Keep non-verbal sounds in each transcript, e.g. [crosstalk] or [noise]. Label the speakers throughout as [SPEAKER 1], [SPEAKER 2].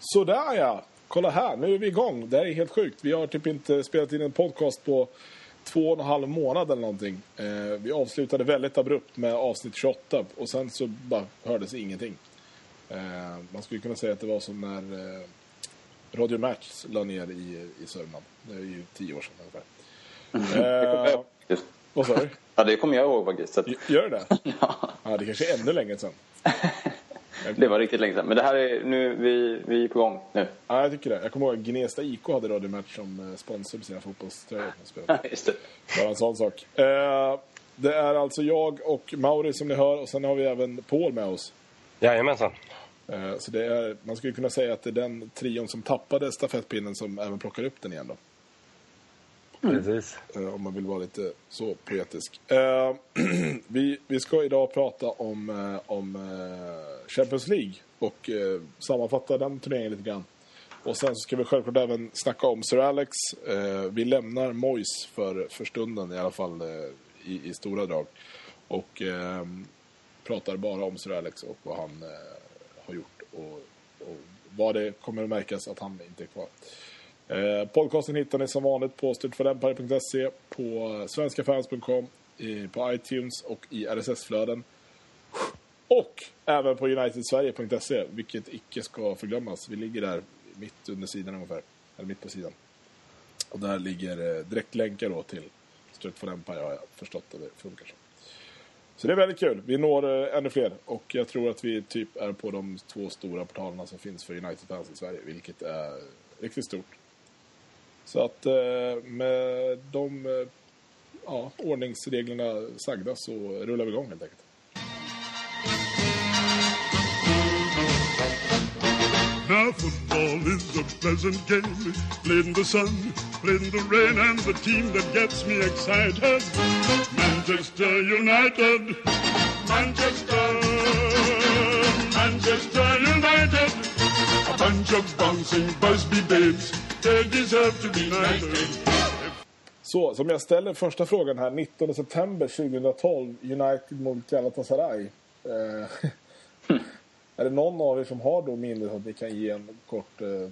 [SPEAKER 1] Sådär ja! Kolla här, nu är vi igång. Det här är helt sjukt. Vi har typ inte spelat in en podcast på två och en halv månad eller någonting. Eh, vi avslutade väldigt abrupt med avsnitt 28 och sen så bara hördes ingenting. Eh, man skulle kunna säga att det var som när eh, Radio Match la ner i, i Sörmland. Det är ju tio år sedan ungefär. Eh, vad sa du?
[SPEAKER 2] Ja, det kommer jag ihåg faktiskt.
[SPEAKER 1] Gör det det? [laughs]
[SPEAKER 2] ja,
[SPEAKER 1] Ja, det kanske är ännu längre sedan.
[SPEAKER 2] Det var riktigt länge sedan. Men det här är, nu, vi, vi är på gång nu.
[SPEAKER 1] Ja, jag tycker det. Jag kommer ihåg att Gnesta IK hade Radio Match som eh, sponsor på sina fotbollströjor.
[SPEAKER 2] Just det.
[SPEAKER 1] Bara en sån sak. Eh, det är alltså jag och Mauri som ni hör och sen har vi även Paul med oss.
[SPEAKER 3] Jajamensan.
[SPEAKER 1] Eh, så det är, man skulle kunna säga att det är den trion som tappade stafettpinnen som även plockar upp den igen då.
[SPEAKER 3] Precis.
[SPEAKER 1] Eh, om man vill vara lite så poetisk. Eh, [clears throat] vi, vi ska idag prata om, eh, om eh, Champions League och eh, sammanfatta den turneringen lite grann. Och sen så ska vi självklart även snacka om Sir Alex. Eh, vi lämnar Moyes för, för stunden i alla fall eh, i, i stora drag. Och eh, pratar bara om Sir Alex och vad han eh, har gjort och, och vad det kommer att märkas att han inte är kvar. Eh, podcasten hittar ni som vanligt på styrtfördämpare.se, på svenskafans.com, på iTunes och i RSS-flöden. Och även på unitedsverige.se, vilket icke ska förglömmas. Vi ligger där mitt under sidan ungefär, eller mitt på sidan. Och där ligger eh, direktlänkar då till Strut for Empire har jag förstått att det funkar så. Så det är väldigt kul. Vi når eh, ännu fler och jag tror att vi typ är på de två stora portalerna som finns för United-fans i Sverige, vilket är riktigt stort. Så att eh, med de eh, ja, ordningsreglerna sagda så rullar vi igång helt enkelt.
[SPEAKER 4] Now football is a pleasant game, played in the sun, played in the rain, and the team that gets me excited, Manchester United, Manchester, Manchester United, a bunch of bouncing Busby babes,
[SPEAKER 1] så, som jag ställer första frågan här, 19 september 2012, United mot Galatasaray. Eh, [laughs] är det någon av er som har då minnet att ni kan ge en kort, eh,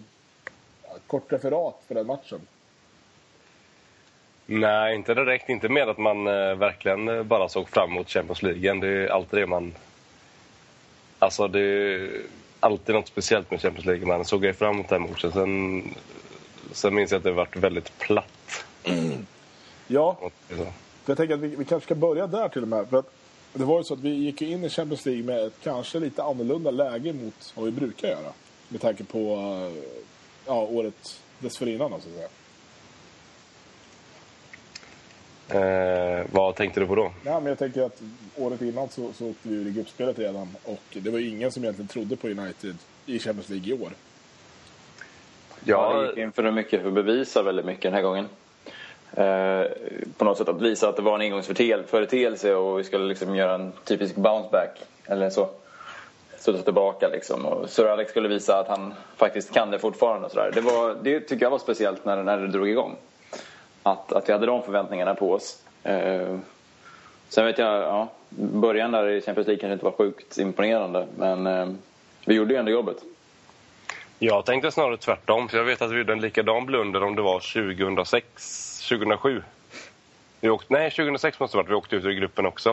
[SPEAKER 1] kort referat för den matchen?
[SPEAKER 3] Nej, inte direkt. Inte med att man eh, verkligen eh, bara såg fram emot Champions League. Det är alltid det man... Alltså, det är alltid något speciellt med Champions League. Man såg ju fram emot den matchen. Sen, sen minns jag att det varit väldigt platt.
[SPEAKER 1] Ja,
[SPEAKER 3] så.
[SPEAKER 1] för jag tänker att vi, vi kanske ska börja där till och med. För att det var ju så att vi gick in i Champions League med ett kanske lite annorlunda läge mot vad vi brukar göra. Med tanke på ja, året dessförinnan, så att säga.
[SPEAKER 3] Eh, vad tänkte du på då?
[SPEAKER 1] Ja, men jag tänker att året innan så, så åkte vi ur i gruppspelet redan och det var ingen som egentligen trodde på United i Champions League i år.
[SPEAKER 2] Ja, gick in för mycket för att bevisa väldigt mycket den här gången. Eh, på något sätt att visa att det var en engångsföreteelse och vi skulle liksom göra en typisk bounce back eller så. Studsa tillbaka liksom. Och Sir Alex skulle visa att han faktiskt kan det fortfarande. Och så där. Det, var, det tycker jag var speciellt när, när det drog igång. Att, att vi hade de förväntningarna på oss. Eh, sen vet jag, ja, början där i Champions League kanske inte var sjukt imponerande. Men eh, vi gjorde ju ändå jobbet.
[SPEAKER 3] Jag tänkte snarare tvärtom, för jag vet att vi gjorde en likadan blunder om det var 2006, 2007. Vi åkte, nej, 2006 måste det ha varit. Vi åkte ut ur gruppen också.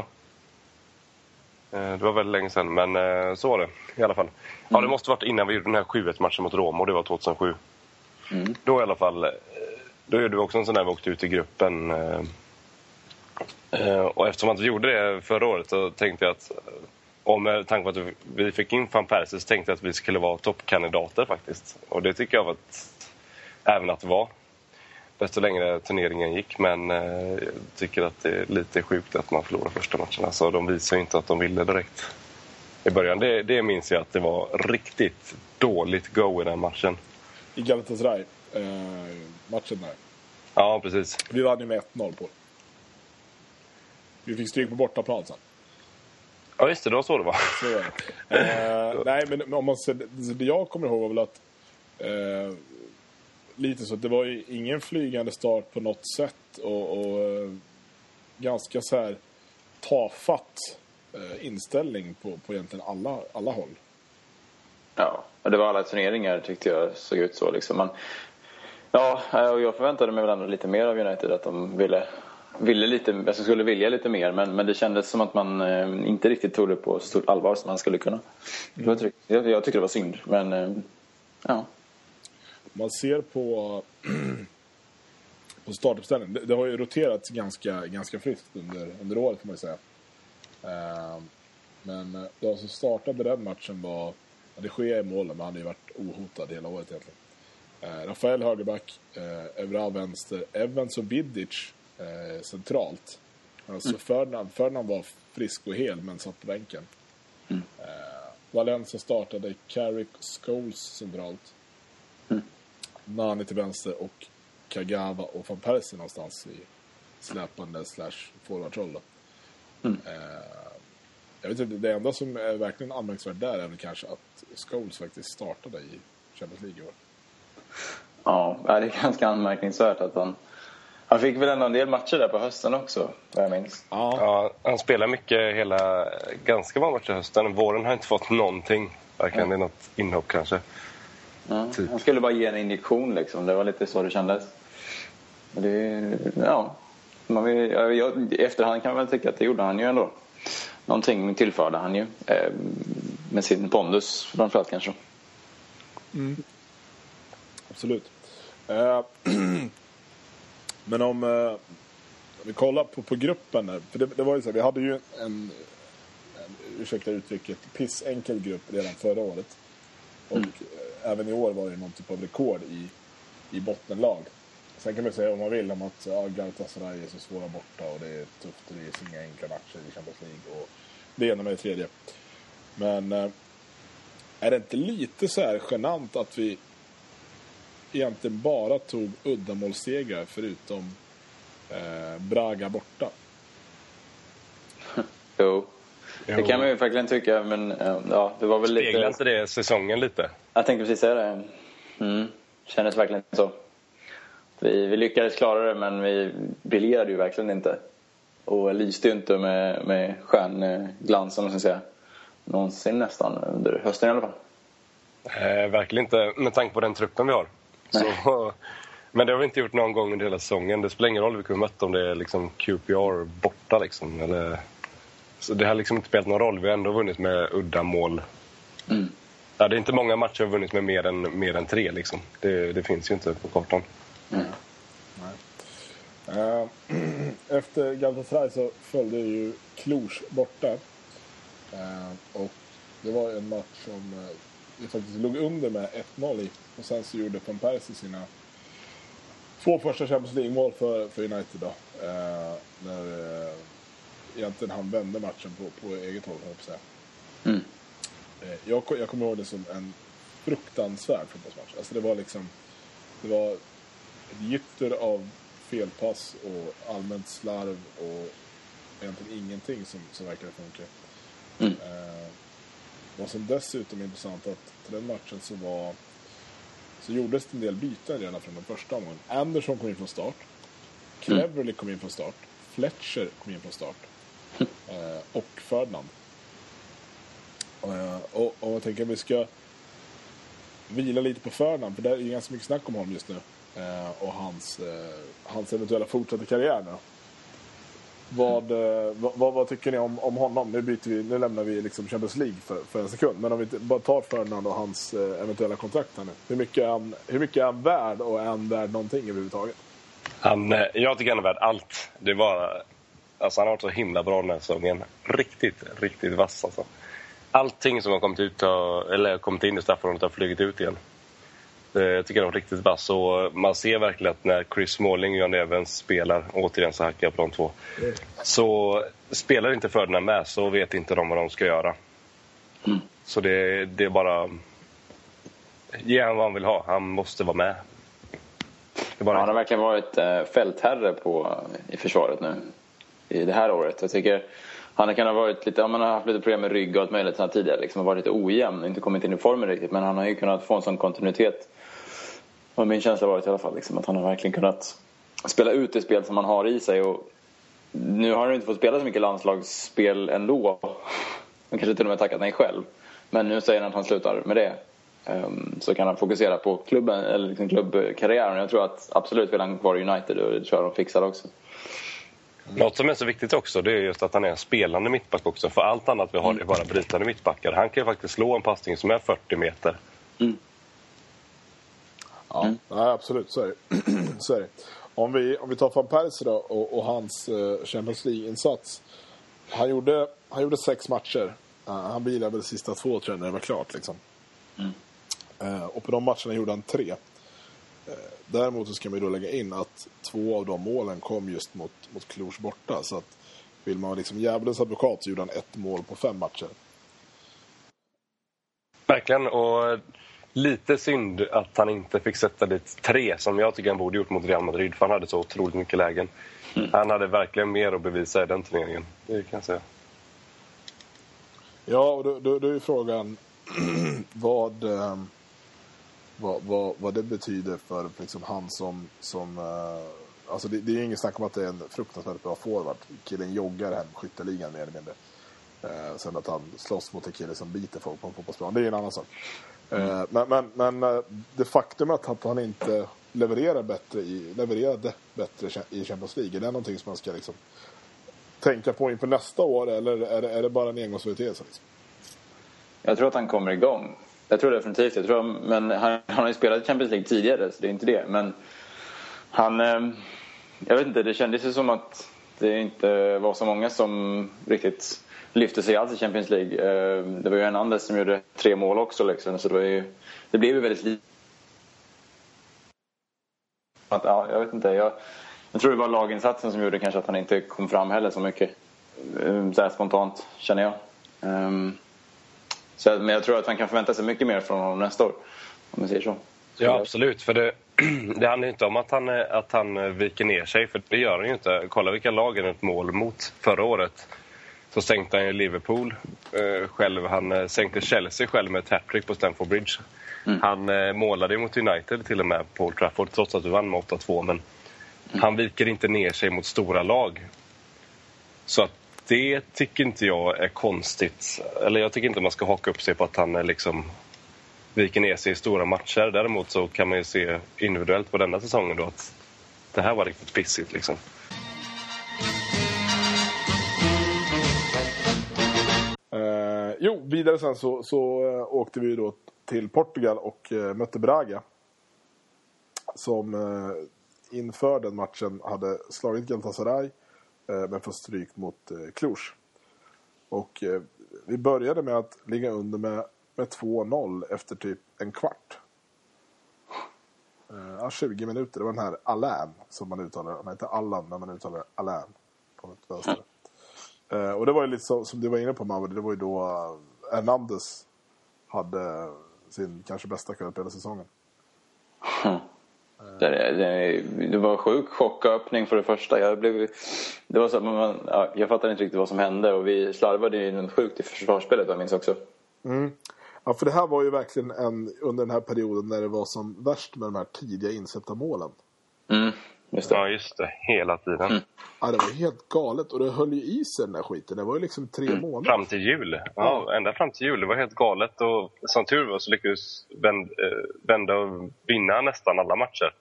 [SPEAKER 3] Eh, Det var väldigt länge sedan, men eh, så var det i alla fall. Ja, det måste ha varit innan vi gjorde den här 7-1-matchen mot Roma och det var 2007. Då i alla fall, eh, då gjorde vi också en sån där vi åkte ut i gruppen. Och eftersom att vi gjorde det förra året så tänkte jag att och med tanke på att vi fick in van Persie så tänkte jag att vi skulle vara toppkandidater faktiskt. Och det tycker jag att, även att det var. Desto längre turneringen gick. Men eh, jag tycker att det är lite sjukt att man förlorar första matcherna. Så de visar ju inte att de ville direkt. I början, det, det minns jag att det var riktigt dåligt go i den matchen.
[SPEAKER 1] I Galatasaray, eh, matchen där.
[SPEAKER 3] Ja, precis.
[SPEAKER 1] Vi vann ju med 1-0 på. Vi fick stryk på bortaplan sen.
[SPEAKER 3] Ja, just det. Det var så det var.
[SPEAKER 1] Så. Eh, nej, men om man ser, det jag kommer ihåg var väl att eh, lite så att det var ju ingen flygande start på något sätt och, och eh, ganska så här tafatt eh, inställning på, på egentligen alla, alla håll.
[SPEAKER 2] Ja, Och det var alla turneringar tyckte jag såg ut så. Liksom. Man, ja, och jag förväntade mig väl ändå lite mer av United. Att de ville, ville lite, alltså skulle vilja lite mer. Men, men det kändes som att man eh, inte riktigt tog det på så stort allvar som man skulle kunna. Tryggt. Jag, jag tyckte det var synd. Men eh, ja.
[SPEAKER 1] Man ser på, [clears throat] på startuppställningen. Det, det har ju roterats ganska, ganska friskt under, under året kan man ju säga. Eh, men eh, de som startade den matchen var ja, det sker i målen, men han har ju varit ohotad hela året egentligen. Eh, Rafael högerback, eh, Evra vänster, Evans och Vidic eh, centralt. Alltså
[SPEAKER 2] Mm.
[SPEAKER 1] Ferdinand, Ferdinand var frisk och hel men satt på bänken.
[SPEAKER 2] Mm.
[SPEAKER 1] Eh, Valencia startade Carrick Scholes centralt.
[SPEAKER 2] Mm.
[SPEAKER 1] Nani till vänster och Kagawa och van Persie någonstans i släpande slash forwardroll.
[SPEAKER 2] Mm.
[SPEAKER 1] Eh, jag vet inte, det enda som är verkligen anmärkningsvärt där är väl kanske att Scholes faktiskt startade i Champions League i år.
[SPEAKER 2] Ja, det är ganska anmärkningsvärt att han... Han fick väl ändå en del matcher där på hösten också, vad jag minns.
[SPEAKER 1] Ja,
[SPEAKER 3] Ja, han spelar mycket hela, ganska många matcher i hösten. Våren har inte fått någonting. Varken i något inhopp kanske.
[SPEAKER 2] Ja,
[SPEAKER 3] Typ.
[SPEAKER 2] Han skulle bara ge en injektion liksom. Det var lite så det kändes. Det, ja. Man vill, jag, jag, I efterhand kan man väl tycka att det gjorde han ju ändå. Någonting tillförde han ju. Eh, med sin pondus framförallt kanske.
[SPEAKER 1] absolut. Eh, [clears throat] men om eh, vi kollar på, på gruppen där. För det, det var ju så här, vi hade ju en, en ursäkta uttrycket, pissenkel grupp redan förra året. Och
[SPEAKER 2] Mm.
[SPEAKER 1] eh, även i år var det någon typ av rekord i, i bottenlag. Sen kan man säga om man vill om att ja, Galatasaray är så svåra borta och det är tufft och det är inga enkla matcher i Champions League och det ena med det tredje. Men eh, är det inte lite så här genant att vi egentligen bara tog uddamålssegrar förutom eh, Braga borta? [laughs]
[SPEAKER 2] Jo. Det kan man ju verkligen tycka, men eh, ja, det var väl
[SPEAKER 3] Speglar
[SPEAKER 2] lite...
[SPEAKER 3] inte det säsongen lite?
[SPEAKER 2] Jag tänkte precis säga det. Mm. Kändes verkligen så. Vi, vi lyckades klara det, men vi briljerade ju verkligen inte. Och lyste ju inte med, med stjärnglansen, om man ska säga. Någonsin nästan, under hösten i alla fall.
[SPEAKER 3] Eh, verkligen inte, med tanke på den truppen vi har. Så, [laughs] men det har vi inte gjort någon gång under hela säsongen. Det spelar ingen roll vilka vi mött om det är liksom QPR borta. Liksom, eller, så det har liksom inte spelat någon roll. Vi har ändå vunnit med udda mål.
[SPEAKER 2] Mm.
[SPEAKER 3] Ja, det är inte många matcher vi har vunnit med mer än, mer än tre. Liksom. Det, det finns ju inte på kartan.
[SPEAKER 1] Eh, [clears throat] Efter Galatasaray så följde ju Cluj borta. Eh, Och det var en match som eh, faktiskt låg under med 1-0 i. Och sen så gjorde Van Persie sina två första Champions League-mål för, för United då. Eh, När eh, egentligen han vände matchen på, på eget håll, jag säga.
[SPEAKER 2] Mm.
[SPEAKER 1] Eh, Jag, jag kommer ihåg det som en fruktansvärd fotbollsmatch. Alltså det var liksom... Det var ett gytter av felpass och allmänt slarv och egentligen ingenting som, som verkade funka.
[SPEAKER 2] Mm.
[SPEAKER 1] Eh, vad som dessutom är intressant att till den matchen så var så gjordes det en del byten redan från den första omgången. Anderson kom in från start. Cleverly kom in från start. Fletcher kom in från start. [laughs] Eh, och Ferdinand. Eh, och, och jag tänker att vi ska vila lite på Ferdinand, för det är ganska mycket snack om honom just nu. Eh, och hans, eh, hans eventuella fortsatta karriär nu. Vad, eh, vad, vad, vad tycker ni om, om honom? Nu, byter vi, nu lämnar vi liksom Champions League för, för en sekund. Men om vi bara tar Ferdinand och hans eh, eventuella kontrakt här nu. Hur mycket, är han, hur mycket är han värd och är han värd någonting överhuvudtaget?
[SPEAKER 3] Han, eh, jag tycker han är värd allt. Det var, alltså han har varit så himla bra den här säsongen. Riktigt, riktigt vass alltså. Allting som har kommit, ut har, eller kommit in i straffområdet har flugit ut igen. Eh, Jag tycker han var riktigt vass. Och man ser verkligen att när Chris Smalling och John Evans spelar, återigen så hackar jag på de två, så spelar inte Ferdinand med så vet inte de vad de ska göra. Så det, det är bara... Ge han vad han vill ha. Han måste vara med. Bara
[SPEAKER 2] Han har verkligen varit eh, fältherre på, i försvaret nu. I det här året. Jag tycker han kan ha varit lite, ja, man har haft lite problem med rygg och allt möjligt sånt tidigare. Liksom, har varit lite ojämn, inte kommit in i formen riktigt. Men han har ju kunnat få en sån kontinuitet. Och min känsla har varit i alla fall liksom, att han har verkligen kunnat spela ut det spel som han har i sig. Och nu har han inte fått spela så mycket landslagsspel ändå. Han kanske till och med tackat nej själv. Men nu säger han att han slutar med det. Ehm, så kan han fokusera på klubben, eller liksom klubbkarriären. Jag tror att absolut vill han kvar i United och det tror jag de fixar också.
[SPEAKER 3] Något som är så viktigt också det är just att han är en spelande mittback också. För allt annat vi har är bara brytande mittbackar. Han kan ju faktiskt slå en passning som är 40 meter.
[SPEAKER 1] Ja, nej, absolut. Så är det. [clears throat] så är det. Om, vi, om vi tar van Persie då och, och hans eh, Champions League-insats. Han gjorde, han gjorde sex matcher. Uh, han vilade väl de sista två tror jag när det var klart. Liksom. Eh, och på de matcherna gjorde han tre. Eh, däremot så ska man ju då lägga in att två av de målen kom just mot, mot Cluj borta. Så att vill man vara liksom djävulens advokat så gjorde han ett mål på fem matcher.
[SPEAKER 3] Verkligen. Och lite synd att han inte fick sätta dit tre som jag tycker han borde gjort mot Real Madrid. För han hade så otroligt mycket lägen. Han hade verkligen mer att bevisa i den turneringen. Det kan jag säga.
[SPEAKER 1] Ja, och då, då, då är frågan [clears throat] vad, eh, vad, vad, vad det betyder för liksom, han som... som eh, alltså det, det är ju inget snack om att det är en fruktansvärt bra forward. Killen joggar hem skytteligan mer eller mindre. Eh, sen att han slåss mot en kille som biter folk på en fotbollsplan, det är en annan sak. Eh, men men, men eh, det faktum att han inte levererar bättre i, levererade bättre i Champions League, är det någonting som man ska liksom, tänka på inför nästa år eller är det, är det bara en engångsföreteelse? Liksom?
[SPEAKER 2] Jag tror att han kommer igång. Jag tror definitivt jag tror, Men han, han har ju spelat i Champions League tidigare så det är inte det. Men han... Eh, jag vet inte, det kändes ju som att det inte var så många som riktigt lyfte sig alls i Champions League. Eh, det var ju en Anders som gjorde tre mål också liksom, så det var ju... Det blev ju väldigt lite. Ja, jag vet inte. Jag, jag tror det var laginsatsen som gjorde kanske att han inte kom fram heller så mycket. Eh, så här spontant, känner jag. Um, så, men jag tror att man kan förvänta sig mycket mer från honom nästa år. Om man säger så. så
[SPEAKER 3] Ja, absolut. För det, [clears throat] det handlar inte om att han, att han viker ner sig, för det gör han ju inte. Kolla vilka lag han ett mål mot förra året. Så sänkte han ju Liverpool eh, själv. Han eh, sänkte Chelsea själv med ett hattrick på Stamford Bridge.
[SPEAKER 2] Mm.
[SPEAKER 3] Han eh, målade mot United till och med på Old Trafford, trots att vi vann med 8-2. Men han viker inte ner sig mot stora lag. Så att det tycker inte jag är konstigt. Eller jag tycker inte man ska haka upp sig på att han är liksom viker ner sig i stora matcher. Däremot så kan man ju se individuellt på denna säsongen då att det här var riktigt pissigt liksom.
[SPEAKER 1] Eh, jo, vidare sen så, så eh, åkte vi då till Portugal och eh, mötte Braga. Som eh, inför den matchen hade slagit Galatasaray Eh, men får stryk mot eh, Cluj. Och eh, vi började med att ligga under med, med 2-0 efter typ en kvart. Eh, ja, 20 minuter. Det var den här Alain som man uttalar det. Han heter Allan men man uttalar det Alain på ett vänster. Eh, och det var ju lite så, som du var inne på Mauro, det var ju då eh, Hernandez hade sin kanske bästa kväll på hela säsongen. [laughs]
[SPEAKER 2] Det, det, det var sjuk chocköppning för det första. Jag, blev, det var så, man, ja, jag fattade inte riktigt vad som hände och vi slarvade ju något sjukt i försvarsspelet jag minns också.
[SPEAKER 1] Ja, för det här var ju verkligen en, under den här perioden när det var som värst med de här tidiga insläppta målen.
[SPEAKER 2] Mm, just det.
[SPEAKER 3] Ja, just det. Hela tiden.
[SPEAKER 1] Ja, det var helt galet och det höll ju i sig den där skiten. Det var ju liksom tre månader.
[SPEAKER 3] Fram till jul. Ja, ända fram till jul. Det var helt galet. Och som tur var så lyckades vända, vända och vinna nästan alla matcher.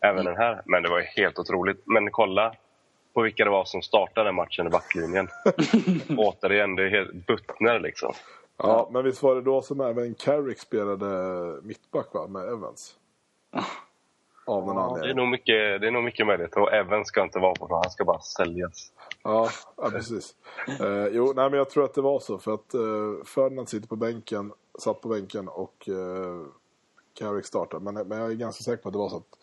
[SPEAKER 3] Även den här. Men det var ju helt otroligt. Men kolla på vilka det var som startade matchen i backlinjen. [laughs] Återigen, det är helt Buttner liksom.
[SPEAKER 1] Ja, men visst var det då som även Carrick spelade mittback va, med Evans? Av någon
[SPEAKER 3] Det är
[SPEAKER 1] anledning.
[SPEAKER 3] nog mycket, det är nog mycket möjligt. Och Evans ska inte vara på för han ska bara säljas.
[SPEAKER 1] Ja, ja precis. Eh, jo, nej, men jag tror att det var så. För att eh, Ferdinand sitter på bänken, satt på bänken och eh, Carrick startade. Men, men jag är ganska säker på att det var så att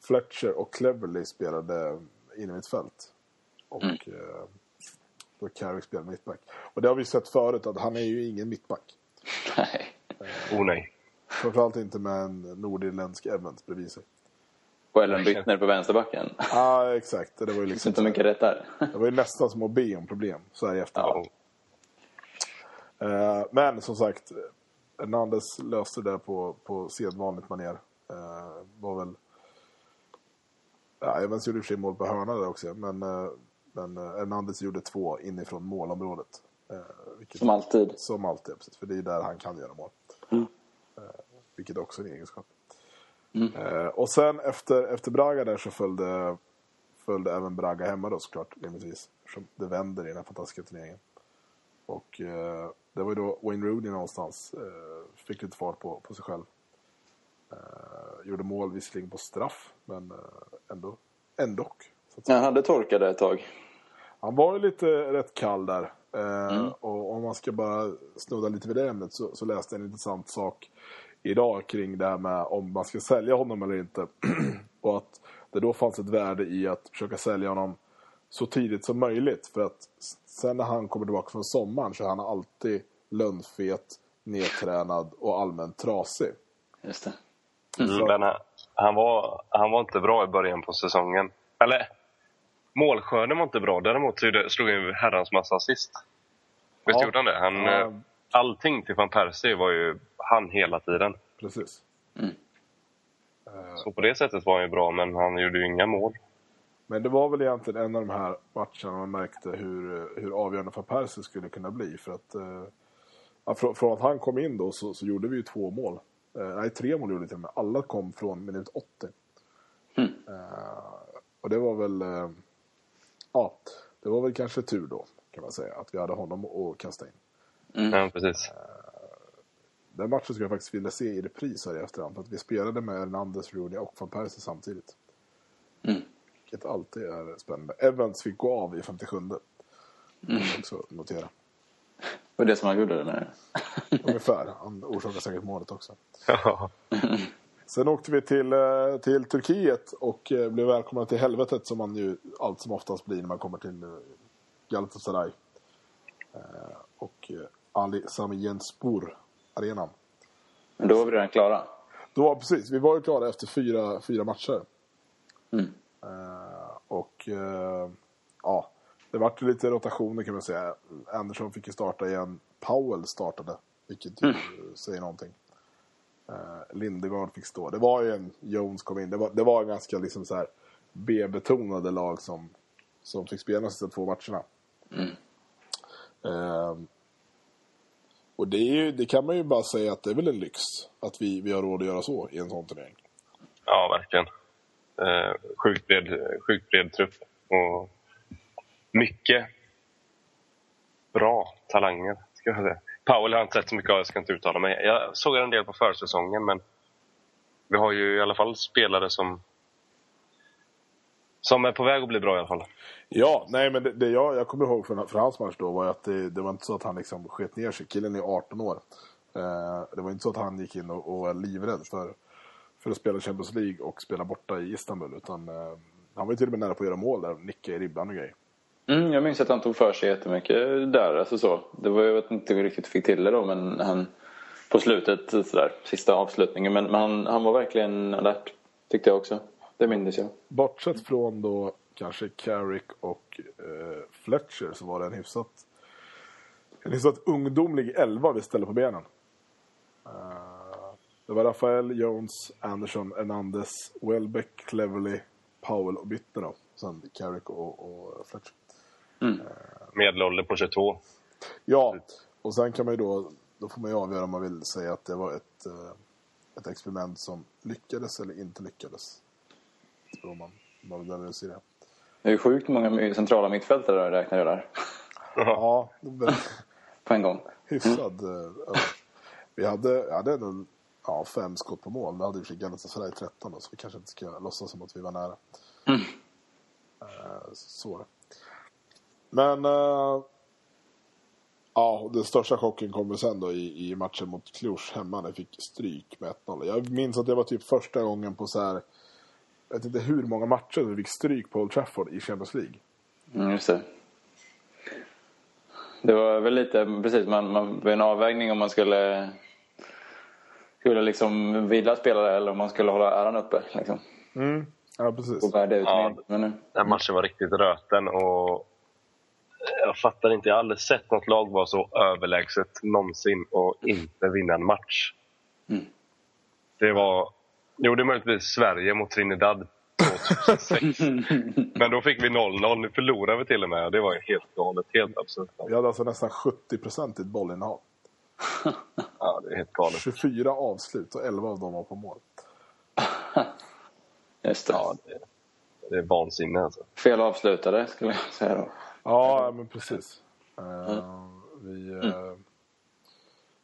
[SPEAKER 1] Fletcher och Cleverley spelade in i mitt fält. Och
[SPEAKER 2] Mm.
[SPEAKER 1] eh, då Carrick spelade mittback. Och det har vi sett förut att han är ju ingen mittback. [laughs]
[SPEAKER 2] Nej.
[SPEAKER 3] Oh nej.
[SPEAKER 1] Framförallt inte med en nordirländsk Evans bredvid sig.
[SPEAKER 2] Och Ellen Byttner på vänsterbacken.
[SPEAKER 1] Ja, ah, exakt. Det var ju
[SPEAKER 2] Det
[SPEAKER 1] liksom
[SPEAKER 2] inte mycket rätt där.
[SPEAKER 1] Det var ju nästan som att be om problem så här i efterhand.
[SPEAKER 3] Ja.
[SPEAKER 1] Eh, men som sagt, Hernandez löste det på, på sedvanligt manér. Eh, var väl... Ja, Evans gjorde i och för sig mål på hörna där också, men, eh, men eh, Hernandez gjorde två inifrån målområdet. Eh, vilket,
[SPEAKER 2] Som alltid.
[SPEAKER 1] Som alltid, precis, för det är där han kan göra mål.
[SPEAKER 2] Mm.
[SPEAKER 1] Eh, vilket också är en egenskap. Eh, och sen efter, efter Braga där så följde, följde även Braga hemma då såklart, rimligtvis. Eftersom det vänder i den här fantastiska turneringen. Och eh, det var ju då Wayne Rooney någonstans eh, fick lite fart på, på sig själv. Eh, gjorde mål visserligen på straff, men eh, ändå, ändå. Så.
[SPEAKER 2] Han hade torkat ett tag.
[SPEAKER 1] Han var ju lite rätt kall där. Eh, Och om man ska bara snudda lite vid det ämnet så, så läste jag en intressant sak idag kring det här med om man ska sälja honom eller inte. [clears throat] och att det då fanns ett värde i att försöka sälja honom så tidigt som möjligt. För att sen när han kommer tillbaka från sommaren så är han alltid lönnfet, nedtränad och allmänt trasig.
[SPEAKER 2] Just det.
[SPEAKER 3] Mm, men han, han, var, han var inte bra i början på säsongen. Eller, målskörden var inte bra. Däremot så slog han ju herrans massa assist. Visst
[SPEAKER 1] Ja.
[SPEAKER 3] gjorde han det? Han,
[SPEAKER 1] Ja.
[SPEAKER 3] Eh, Allting till van Persie var ju han hela tiden.
[SPEAKER 1] Precis.
[SPEAKER 3] Så på det sättet var han ju bra, men han gjorde ju inga mål.
[SPEAKER 1] Men det var väl egentligen en av de här matcherna man märkte hur, hur avgörande för Percy skulle kunna bli. För att, eh, från, från att han kom in då så, så gjorde vi ju två mål. Eh, nej, tre mål gjorde vi till och med. Alla kom från minut 80. Eh, och det var väl... Eh, ja, det var väl kanske tur då, kan man säga. Att vi hade honom att kasta in.
[SPEAKER 3] Ja, precis.
[SPEAKER 1] Den matchen skulle jag faktiskt vilja se i repris här i efterhand. För att vi spelade med Hernandez, Rooney och van Persie samtidigt.
[SPEAKER 2] Mm.
[SPEAKER 1] Vilket alltid är spännande. Evans fick gå av i 57. Mm. också notera.
[SPEAKER 2] Det [laughs] var det som han gjorde. När... [laughs]
[SPEAKER 1] Ungefär. Han orsakade säkert målet också.
[SPEAKER 3] Ja. [laughs]
[SPEAKER 1] Sen åkte vi till, eh, till Turkiet och eh, blev välkomna till helvetet som man ju allt som oftast blir när man kommer till eh, Galatasaray. Eh, Och eh, Ali Sami Yenspor arenan.
[SPEAKER 2] Men då var vi redan klara.
[SPEAKER 1] Då var precis, vi var ju klara efter fyra, fyra matcher.
[SPEAKER 2] Mm.
[SPEAKER 1] Eh, och eh, ja, det vart lite rotationer kan man säga. Andersson fick ju starta igen. Powell startade, vilket ju säger någonting. Uh, Lindegard fick stå. Det var ju en, Jones kom in. Det var, det var en ganska liksom så här B-betonade lag som, som fick spela de sista två matcherna. Eh, och det, är ju, det kan man ju bara säga att det är väl en lyx att vi, vi har råd att göra så i en sån turnering.
[SPEAKER 3] Ja, verkligen. Eh, sjukt, bred, sjukt bred trupp. Och mycket bra talanger, ska jag säga. Powell har jag inte sett så mycket av, jag ska inte uttala mig. Jag såg en del på försäsongen, men vi har ju i alla fall spelare som som är på väg att bli bra i alla fall.
[SPEAKER 1] Ja, nej men det, det jag, jag kommer ihåg från, från hans match då var ju att det, det var inte så att han liksom sket ner sig. Killen är 18 år. Eh, det var inte så att han gick in och, och var livrädd för, för att spela Champions League och spela borta i Istanbul. Utan eh, han var ju till och med nära på att göra mål där och nicka i ribban och grejer.
[SPEAKER 2] Mm, jag minns att han tog för sig jättemycket där. Alltså så. Det var, jag vet inte hur vi riktigt fick till det då, men han på slutet, sådär, sista avslutningen. Men, men han, han var verkligen alert, tyckte jag också. Det minns jag.
[SPEAKER 1] Bortsett från då kanske Carrick och eh, Fletcher så var det en hyfsat, en hyfsat ungdomlig elva vi ställde på benen. Eh, det var Rafael, Jones, Anderson, Hernandez, Welbeck, Cleverly, Powell och Bittner då. Sen Carrick och, och Fletcher.
[SPEAKER 3] Medelålder på 22.
[SPEAKER 1] Ja, och sen kan man ju då, då får man ju avgöra om man vill säga att det var ett, eh, ett experiment som lyckades eller inte lyckades. Det beror man, man vill analysera.
[SPEAKER 2] Det är ju sjukt många centrala mittfältare räknar jag där.
[SPEAKER 1] Ja, det var [laughs]
[SPEAKER 2] På en gång.
[SPEAKER 1] hyfsad. eh, ja. Vi hade, jag hade ändå ja, fem skott på mål. Nu hade vi för Galatasaray 13 då, så vi kanske inte ska låtsas som att vi var nära. Eh, Så det. Men eh, ja, den största chocken kom väl sen då i, i matchen mot Cluj hemma. Där vi fick stryk med 1-0. Jag minns att det var typ första gången på så här, jag vet inte hur många matcher vi fick stryk på Old Trafford i Champions League.
[SPEAKER 2] Mm, just det. Det var väl lite, precis, man, man, det var en avvägning om man skulle skulle liksom vila spelare eller om man skulle hålla äran uppe. Liksom.
[SPEAKER 1] Ja, precis.
[SPEAKER 2] Och värda ut
[SPEAKER 3] Ja.
[SPEAKER 2] Men nu.
[SPEAKER 3] Den matchen var riktigt röten och jag fattar inte. Jag har aldrig sett något lag vara så överlägset någonsin och inte vinna en match.
[SPEAKER 2] Mm.
[SPEAKER 3] Det var... Jo, det är möjligtvis Sverige mot Trinidad 2006. [laughs] Men då fick vi 0-0. Nu förlorade vi till och med. Det var ju helt galet. Helt absurt.
[SPEAKER 1] Vi hade alltså nästan 70 procent i ett bollinnehav. [laughs]
[SPEAKER 3] Ja, det är helt galet.
[SPEAKER 1] 24 avslut och 11 av dem var på mål. [laughs]
[SPEAKER 2] Just det.
[SPEAKER 3] Ja, det, det är vansinne alltså.
[SPEAKER 2] Fel avslutade skulle jag säga då.
[SPEAKER 1] Ja, men precis. Eh, vi, eh,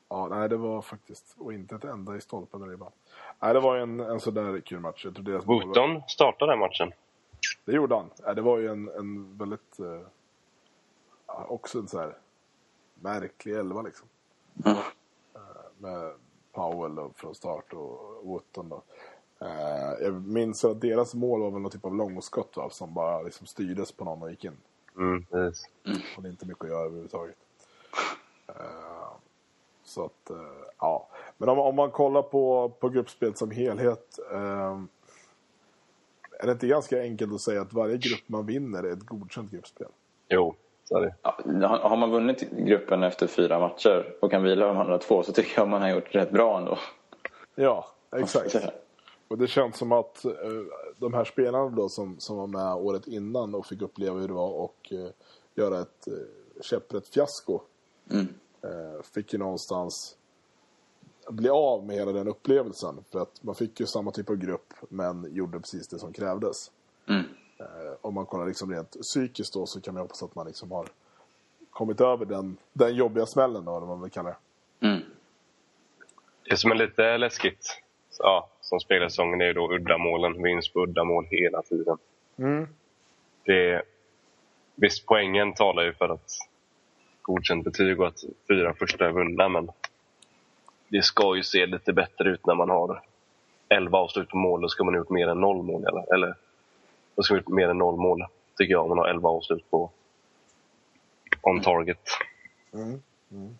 [SPEAKER 1] Ja, nej, det var faktiskt... Och inte ett enda i stolpen eller ibland. Nej, det var en, en sådär kul match. Jag tror deras mål var-
[SPEAKER 3] Wooton startade den matchen.
[SPEAKER 1] Det gjorde han. Nej, det var ju en, en väldigt... Eh, också en så här märklig elva liksom.
[SPEAKER 2] Mm.
[SPEAKER 1] Med Powell då, från start och Wootton då. Eh, jag minns att deras mål var väl någon typ av långskott va? Som bara liksom styrdes på någon och gick in.
[SPEAKER 3] Mm, precis.
[SPEAKER 1] Och det är inte mycket att göra överhuvudtaget. Eh, så att, eh, ja. Men om, om man kollar på, på gruppspelet som helhet. Eh, är det inte ganska enkelt att säga att varje grupp man vinner är ett godkänt gruppspel?
[SPEAKER 3] Jo, så är det.
[SPEAKER 2] Ja, har har man vunnit gruppen efter fyra matcher och kan vila de andra två så tycker jag man har gjort rätt bra ändå.
[SPEAKER 1] Ja, exakt. Och det känns som att eh, de här spelarna då som, som var med året innan och fick uppleva hur det var och eh, göra ett eh, käpprätt fiasko.
[SPEAKER 2] Mm.
[SPEAKER 1] Eh, fick ju någonstans bli av med hela den upplevelsen. För att man fick ju samma typ av grupp men gjorde precis det som krävdes.
[SPEAKER 2] Mm.
[SPEAKER 1] Eh, om man kollar liksom rent psykiskt då så kan man hoppas att man liksom har kommit över den, den jobbiga smällen då, eller vad man vill kalla det.
[SPEAKER 2] Mm.
[SPEAKER 3] Det som är lite läskigt, ja, som spelar säsongen, är ju då uddamålen. Vinst på uddamål hela tiden. Det, visst, poängen talar ju för att godkänt betyg och att fyra första är vunna, men det ska ju se lite bättre ut när man har 11 avslut på mål. Då ska man ha gjort mer än noll mål. Eller, eller då ska man ha gjort mer än noll mål, tycker jag, om man har 11 avslut på on target. Mm, mm.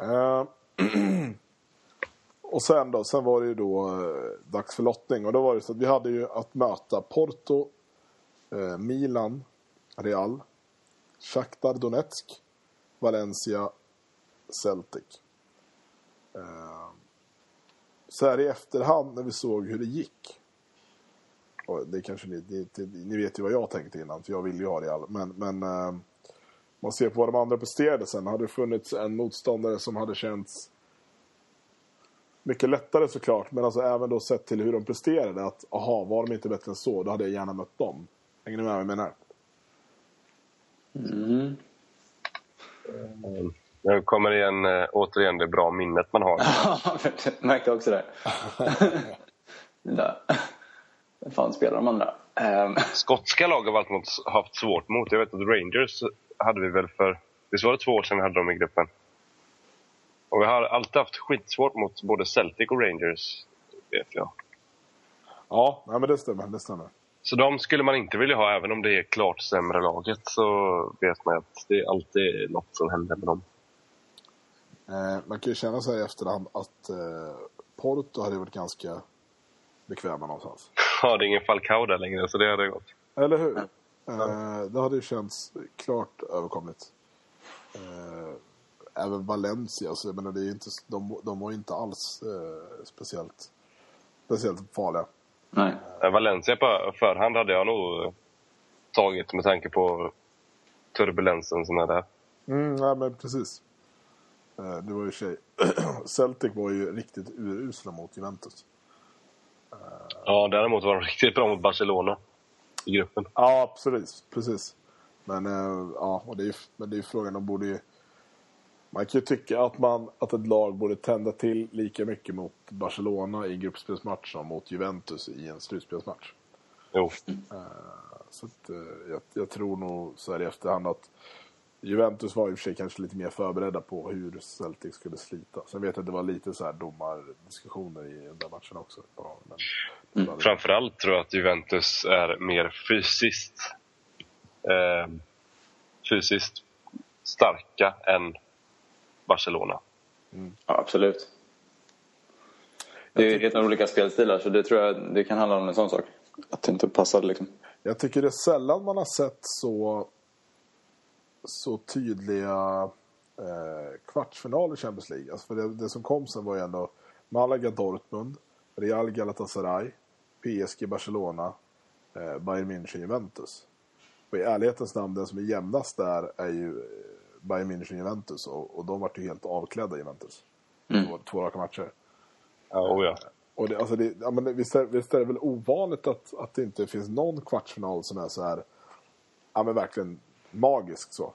[SPEAKER 1] Eh, [clears throat] och sen då, sen var det ju då eh, uh, dags för lottning. Och då var det så att vi hade ju att möta Porto, uh, Milan, Real, Shakhtar Donetsk, Valencia, Celtic. Eh, så här i efterhand när vi såg hur det gick. Och det kanske ni, ni, ni vet ju vad jag tänkte innan, för jag ville ju ha Real. Men, men eh, man ser på vad de andra presterade sen. Hade det funnits en motståndare som hade känts mycket lättare såklart. Men alltså även då sett till hur de presterade. Att aha, var de inte bättre än så, då hade jag gärna mött dem. Hänger ni med vad jag menar?
[SPEAKER 2] Mm.
[SPEAKER 3] Nu kommer igen, eh, återigen det bra minnet man har. [laughs]
[SPEAKER 2] jag märkte också det. [laughs] Vem fan spelar de andra? Ehm,
[SPEAKER 3] Skotska lag har vi alltid haft svårt mot. Jag vet att Rangers hade vi väl för... Visst var det två år sedan vi hade dem i gruppen? Och vi har alltid haft skitsvårt mot både Celtic och Rangers, vet jag.
[SPEAKER 1] Ja, nej, men det stämmer. Det stämmer.
[SPEAKER 3] Så de skulle man inte vilja ha, även om det är klart sämre laget. Så vet man att det är alltid något som händer med dem.
[SPEAKER 1] Eh, man kan ju känna sig i efterhand att eh, Porto hade varit ganska bekväma någonstans. [laughs]
[SPEAKER 3] Ja, det är ingen Falcao där längre, så det hade gått.
[SPEAKER 1] Eller hur? Eh, det hade ju känts klart överkomligt. Eh, även Valencia, så jag menar, det är inte, de, de var ju inte alls eh, speciellt, speciellt farliga.
[SPEAKER 2] Nej.
[SPEAKER 3] Eh, Valencia på förhand hade jag nog tagit med tanke på turbulensen som är där.
[SPEAKER 1] Mm, nej, men precis. Eh, det var ju tjej. [clears throat] Celtic var ju riktigt urusla mot Juventus.
[SPEAKER 3] Ja, däremot var de riktigt bra mot Barcelona i gruppen.
[SPEAKER 1] Ja, absolut. Precis. Men, eh, ja, och det är, men det är ju frågan, de borde ju... Man kan ju tycka att, man, att ett lag borde tända till lika mycket mot Barcelona i gruppspelsmatch som mot Juventus i en slutspelsmatch.
[SPEAKER 3] Jo.
[SPEAKER 1] Så att, eh, jag, jag tror nog så här i efterhand att Juventus var i och för sig kanske lite mer förberedda på hur Celtic skulle slita. Sen vet jag att det var lite så här domardiskussioner i den där matchen också. Ja, men,
[SPEAKER 3] Framförallt tror jag att Juventus är mer fysiskt, eh, fysiskt starka än Barcelona.
[SPEAKER 2] Ja, absolut. Det är ju helt olika spelstilar så det tror jag det kan handla om en sån sak. Att det inte passade liksom.
[SPEAKER 1] Jag tycker det är sällan man har sett så, så tydliga eh, kvartsfinaler i Champions League. Alltså för det, det som kom sen var ju ändå Malaga Dortmund, Real Galatasaray, PSG Barcelona, eh, Bayern München Juventus. Och i ärlighetens namn, den som är jämnast där är ju eh, Bayern München Juventus och, och de vart ju helt avklädda Juventus.
[SPEAKER 2] Mm.
[SPEAKER 1] Två, två raka matcher.
[SPEAKER 3] Ja, oh ja.
[SPEAKER 1] Och det, alltså det, ja, men visst, är, visst är det väl ovanligt att, att det inte finns någon kvartsfinal som är så här, ja men verkligen magisk så.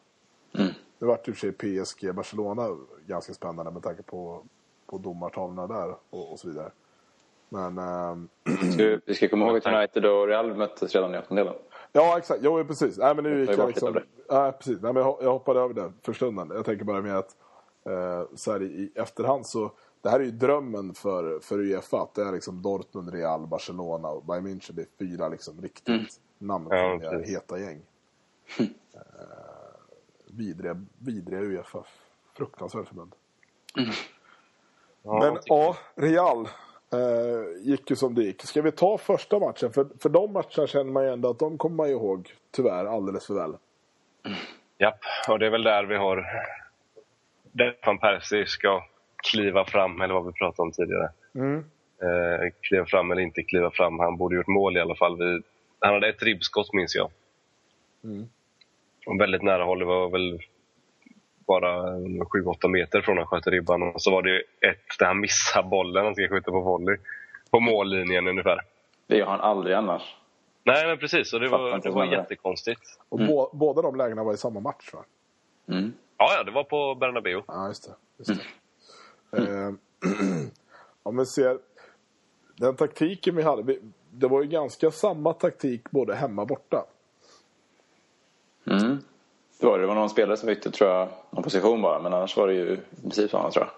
[SPEAKER 2] Mm.
[SPEAKER 1] Det vart i och för sig PSG Barcelona ganska spännande med tanke på, på domartavlorna där och, och så vidare. Men ehm,
[SPEAKER 2] Ska vi- Vi ska komma ihåg att United och Real möttes redan i åttondelen.
[SPEAKER 1] Ja, exakt. Jo, precis. Nej, men nu gick jag liksom... Nej, precis. Nej, men jag hoppade över det för stunden. Jag tänker bara med att eh, så här i efterhand så... Det här är ju drömmen för, för Uefa. Att det är liksom Dortmund, Real, Barcelona och Bayern München. Det är fyra liksom riktigt
[SPEAKER 2] Mm.
[SPEAKER 1] namn
[SPEAKER 3] Ja,
[SPEAKER 1] heta gäng. eh, vidriga, vidriga Uefa. Fruktansvärt förbund.
[SPEAKER 3] Ja,
[SPEAKER 1] Men ja, Real eh, gick ju som det gick. Ska vi ta första matchen? För, för de matcherna känner man ju ändå att de kommer man ju ihåg, tyvärr, alldeles för väl.
[SPEAKER 3] Japp, och det är väl där vi har... Där van Persie ska kliva fram, eller vad vi pratade om tidigare.
[SPEAKER 1] Mm.
[SPEAKER 3] Eh, kliva fram eller inte kliva fram. Han borde gjort mål i alla fall. Vi, han hade ett ribbskott minns jag.
[SPEAKER 1] Mm.
[SPEAKER 3] Och väldigt nära håll. Det var väl bara 7-8 meter från han sköt ribban. Och så var det ett där han missade bollen. Han ska skjuta på volley. På mållinjen ungefär.
[SPEAKER 2] Det gör han aldrig annars.
[SPEAKER 3] Nej, men precis. Och det var,
[SPEAKER 2] inte
[SPEAKER 3] det var jättekonstigt.
[SPEAKER 1] Och bå, båda de lägena var i samma match, va?
[SPEAKER 2] Mm.
[SPEAKER 3] Ja, ja, det var på Bernabéu.
[SPEAKER 1] Ja, just det. Just det. Eh, om vi ser den taktiken vi hade. Vi, det var ju ganska samma taktik både hemma och borta.
[SPEAKER 2] Mm. Det var det. Det var någon spelare som bytte, tror jag, någon position bara. Men annars var det ju i princip samma, tror jag.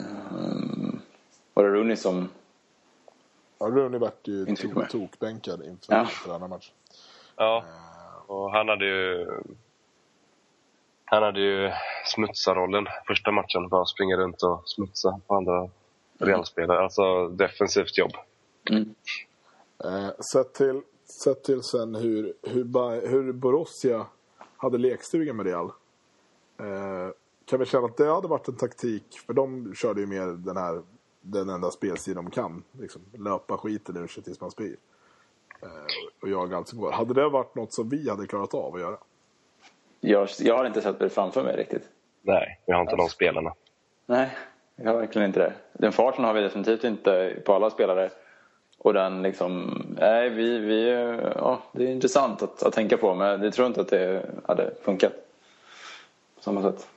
[SPEAKER 2] Mm. Var det Rooney som...
[SPEAKER 1] Ja, Rooney vart ju tokbänkad inför,
[SPEAKER 2] Ja.
[SPEAKER 1] inför den här matchen.
[SPEAKER 3] Ja, och han hade ju... Han hade ju smutsarrollen första matchen. Bara springa runt och smutsa på andra Realspelare. Alltså defensivt jobb.
[SPEAKER 2] Mm.
[SPEAKER 1] Eh, sett, till, sett till sen hur, hur, hur Borussia hade lekstuga med Real. Eh, kan vi känna att det hade varit en taktik, för de körde ju mer den här den enda spelstil de kan. Liksom, löpa skiten ur sig tills man spyr. Eh, och jaga allt som går. Hade det varit något som vi hade klarat av att göra?
[SPEAKER 2] Jag, jag har inte sett det framför mig riktigt.
[SPEAKER 3] Nej, vi har inte de spelarna.
[SPEAKER 2] Nej, jag har verkligen inte det. Den farten har vi definitivt inte på alla spelare. Och den liksom, nej vi, vi, ja det är intressant att, att tänka på men jag tror inte att det hade funkat. På samma sätt.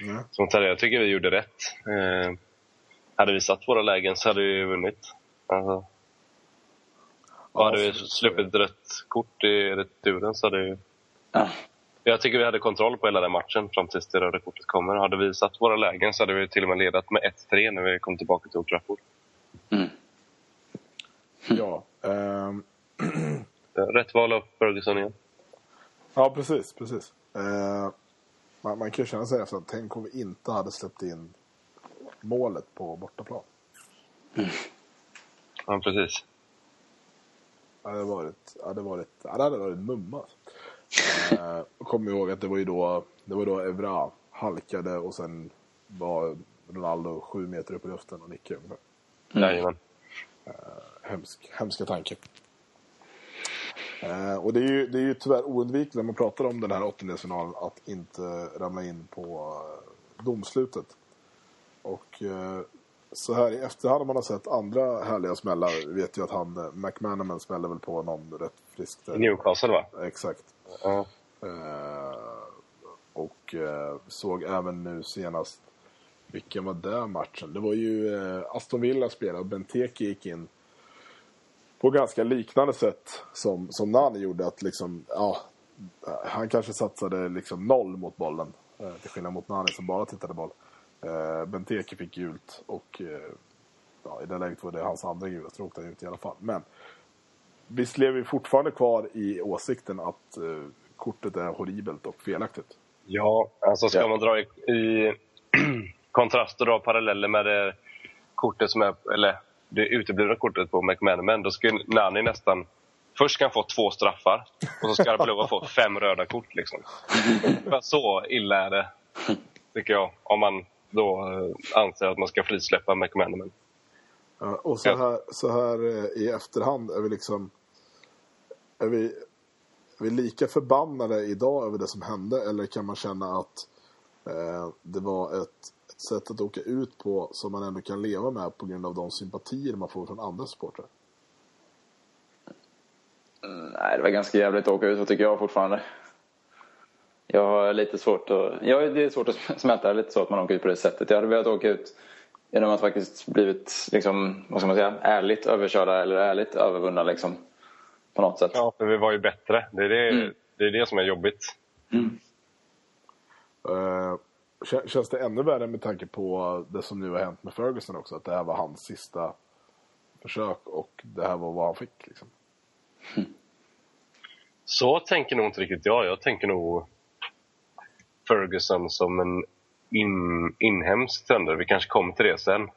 [SPEAKER 1] Nej.
[SPEAKER 3] Som sagt, jag tycker vi gjorde rätt. Eh, hade vi satt våra lägen så hade vi vunnit. Alltså, och hade vi sluppit rött kort i returen så hade vi...
[SPEAKER 2] Ja.
[SPEAKER 3] Jag tycker vi hade kontroll på hela den matchen fram tills det röda kortet kommer. Hade vi satt våra lägen så hade vi till och med ledat med 1-3 när vi kom tillbaka till Old Trafford.
[SPEAKER 2] Mm.
[SPEAKER 1] Ja. [clears throat]
[SPEAKER 3] Eh, Rätt val av Ferguson igen.
[SPEAKER 1] ja, precis. precis. Eh, man, man kan ju känna sig efter att tänk om vi inte hade släppt in målet på bortaplan.
[SPEAKER 3] Ja, precis.
[SPEAKER 1] Ja, det hade varit, ja, det varit, ja, det hade varit mumma. Eh, och kom ihåg att det var ju då, det var då Evra halkade och sen var Ronaldo sju meter upp i luften och nickade. ungefär.
[SPEAKER 3] Jajamän.
[SPEAKER 1] Hemsk, hemska tanke. Eh, och det är, ju, det är ju tyvärr oundvikligt när man pratar om den här åttondelsfinalen att inte ramla in på eh, domslutet. Och eh, så här i efterhand om man har sett andra härliga smällar vet ju att han, eh, McManaman smällde väl på någon rätt friskt.
[SPEAKER 3] Newcastle va?
[SPEAKER 1] Exakt. Eh, och såg även nu senast, vilken var det matchen? Det var ju Aston Villa spelade och Benteke gick in på ganska liknande sätt som, som Nani gjorde. Att liksom, ja, han kanske satsade liksom noll mot bollen. Till skillnad mot Nani som bara tittade boll. Eh, Benteke fick gult och eh, ja, i det läget var det hans andra gula, så åkte han ut i alla fall. Men visst lever vi fortfarande kvar i åsikten att eh, kortet är horribelt och felaktigt.
[SPEAKER 3] Ja, alltså ska man dra i, i [clears throat] kontrast och dra paralleller med det kortet som är, eller det uteblivna kortet på McManaman, då skulle Nani nästan Först ska han få två straffar och så ska Arbeloa få fem röda kort. Liksom. [laughs] Så illa är det, tycker jag. Om man då eh, anser att man ska frisläppa McManaman.
[SPEAKER 1] Ja, och så här, så här eh, i efterhand är vi liksom... Är vi, är vi lika förbannade idag över det som hände eller kan man känna att eh, det var ett, ett sätt att åka ut på som man ändå kan leva med på grund av de sympatier man får från andra supportrar?
[SPEAKER 2] Nej, det var ganska jävligt att åka ut så tycker jag fortfarande. Jag har lite svårt att... Ja, det är svårt att [laughs] smälta lite så att man åker ut på det sättet. Jag hade velat åka ut genom att faktiskt blivit, liksom, vad ska man säga, ärligt överkörda eller ärligt övervunna liksom. På något sätt.
[SPEAKER 3] Ja, för vi var ju bättre. Det är det,
[SPEAKER 2] Mm.
[SPEAKER 3] det, är det som är jobbigt.
[SPEAKER 1] Eh, kä- känns det ännu värre med tanke på det som nu har hänt med Ferguson också? Att det här var hans sista försök och det här var vad han fick liksom.
[SPEAKER 3] Så tänker nog inte riktigt jag. Jag tänker nog Ferguson som en in, inhemsk tränare. Vi kanske kommer till det sen.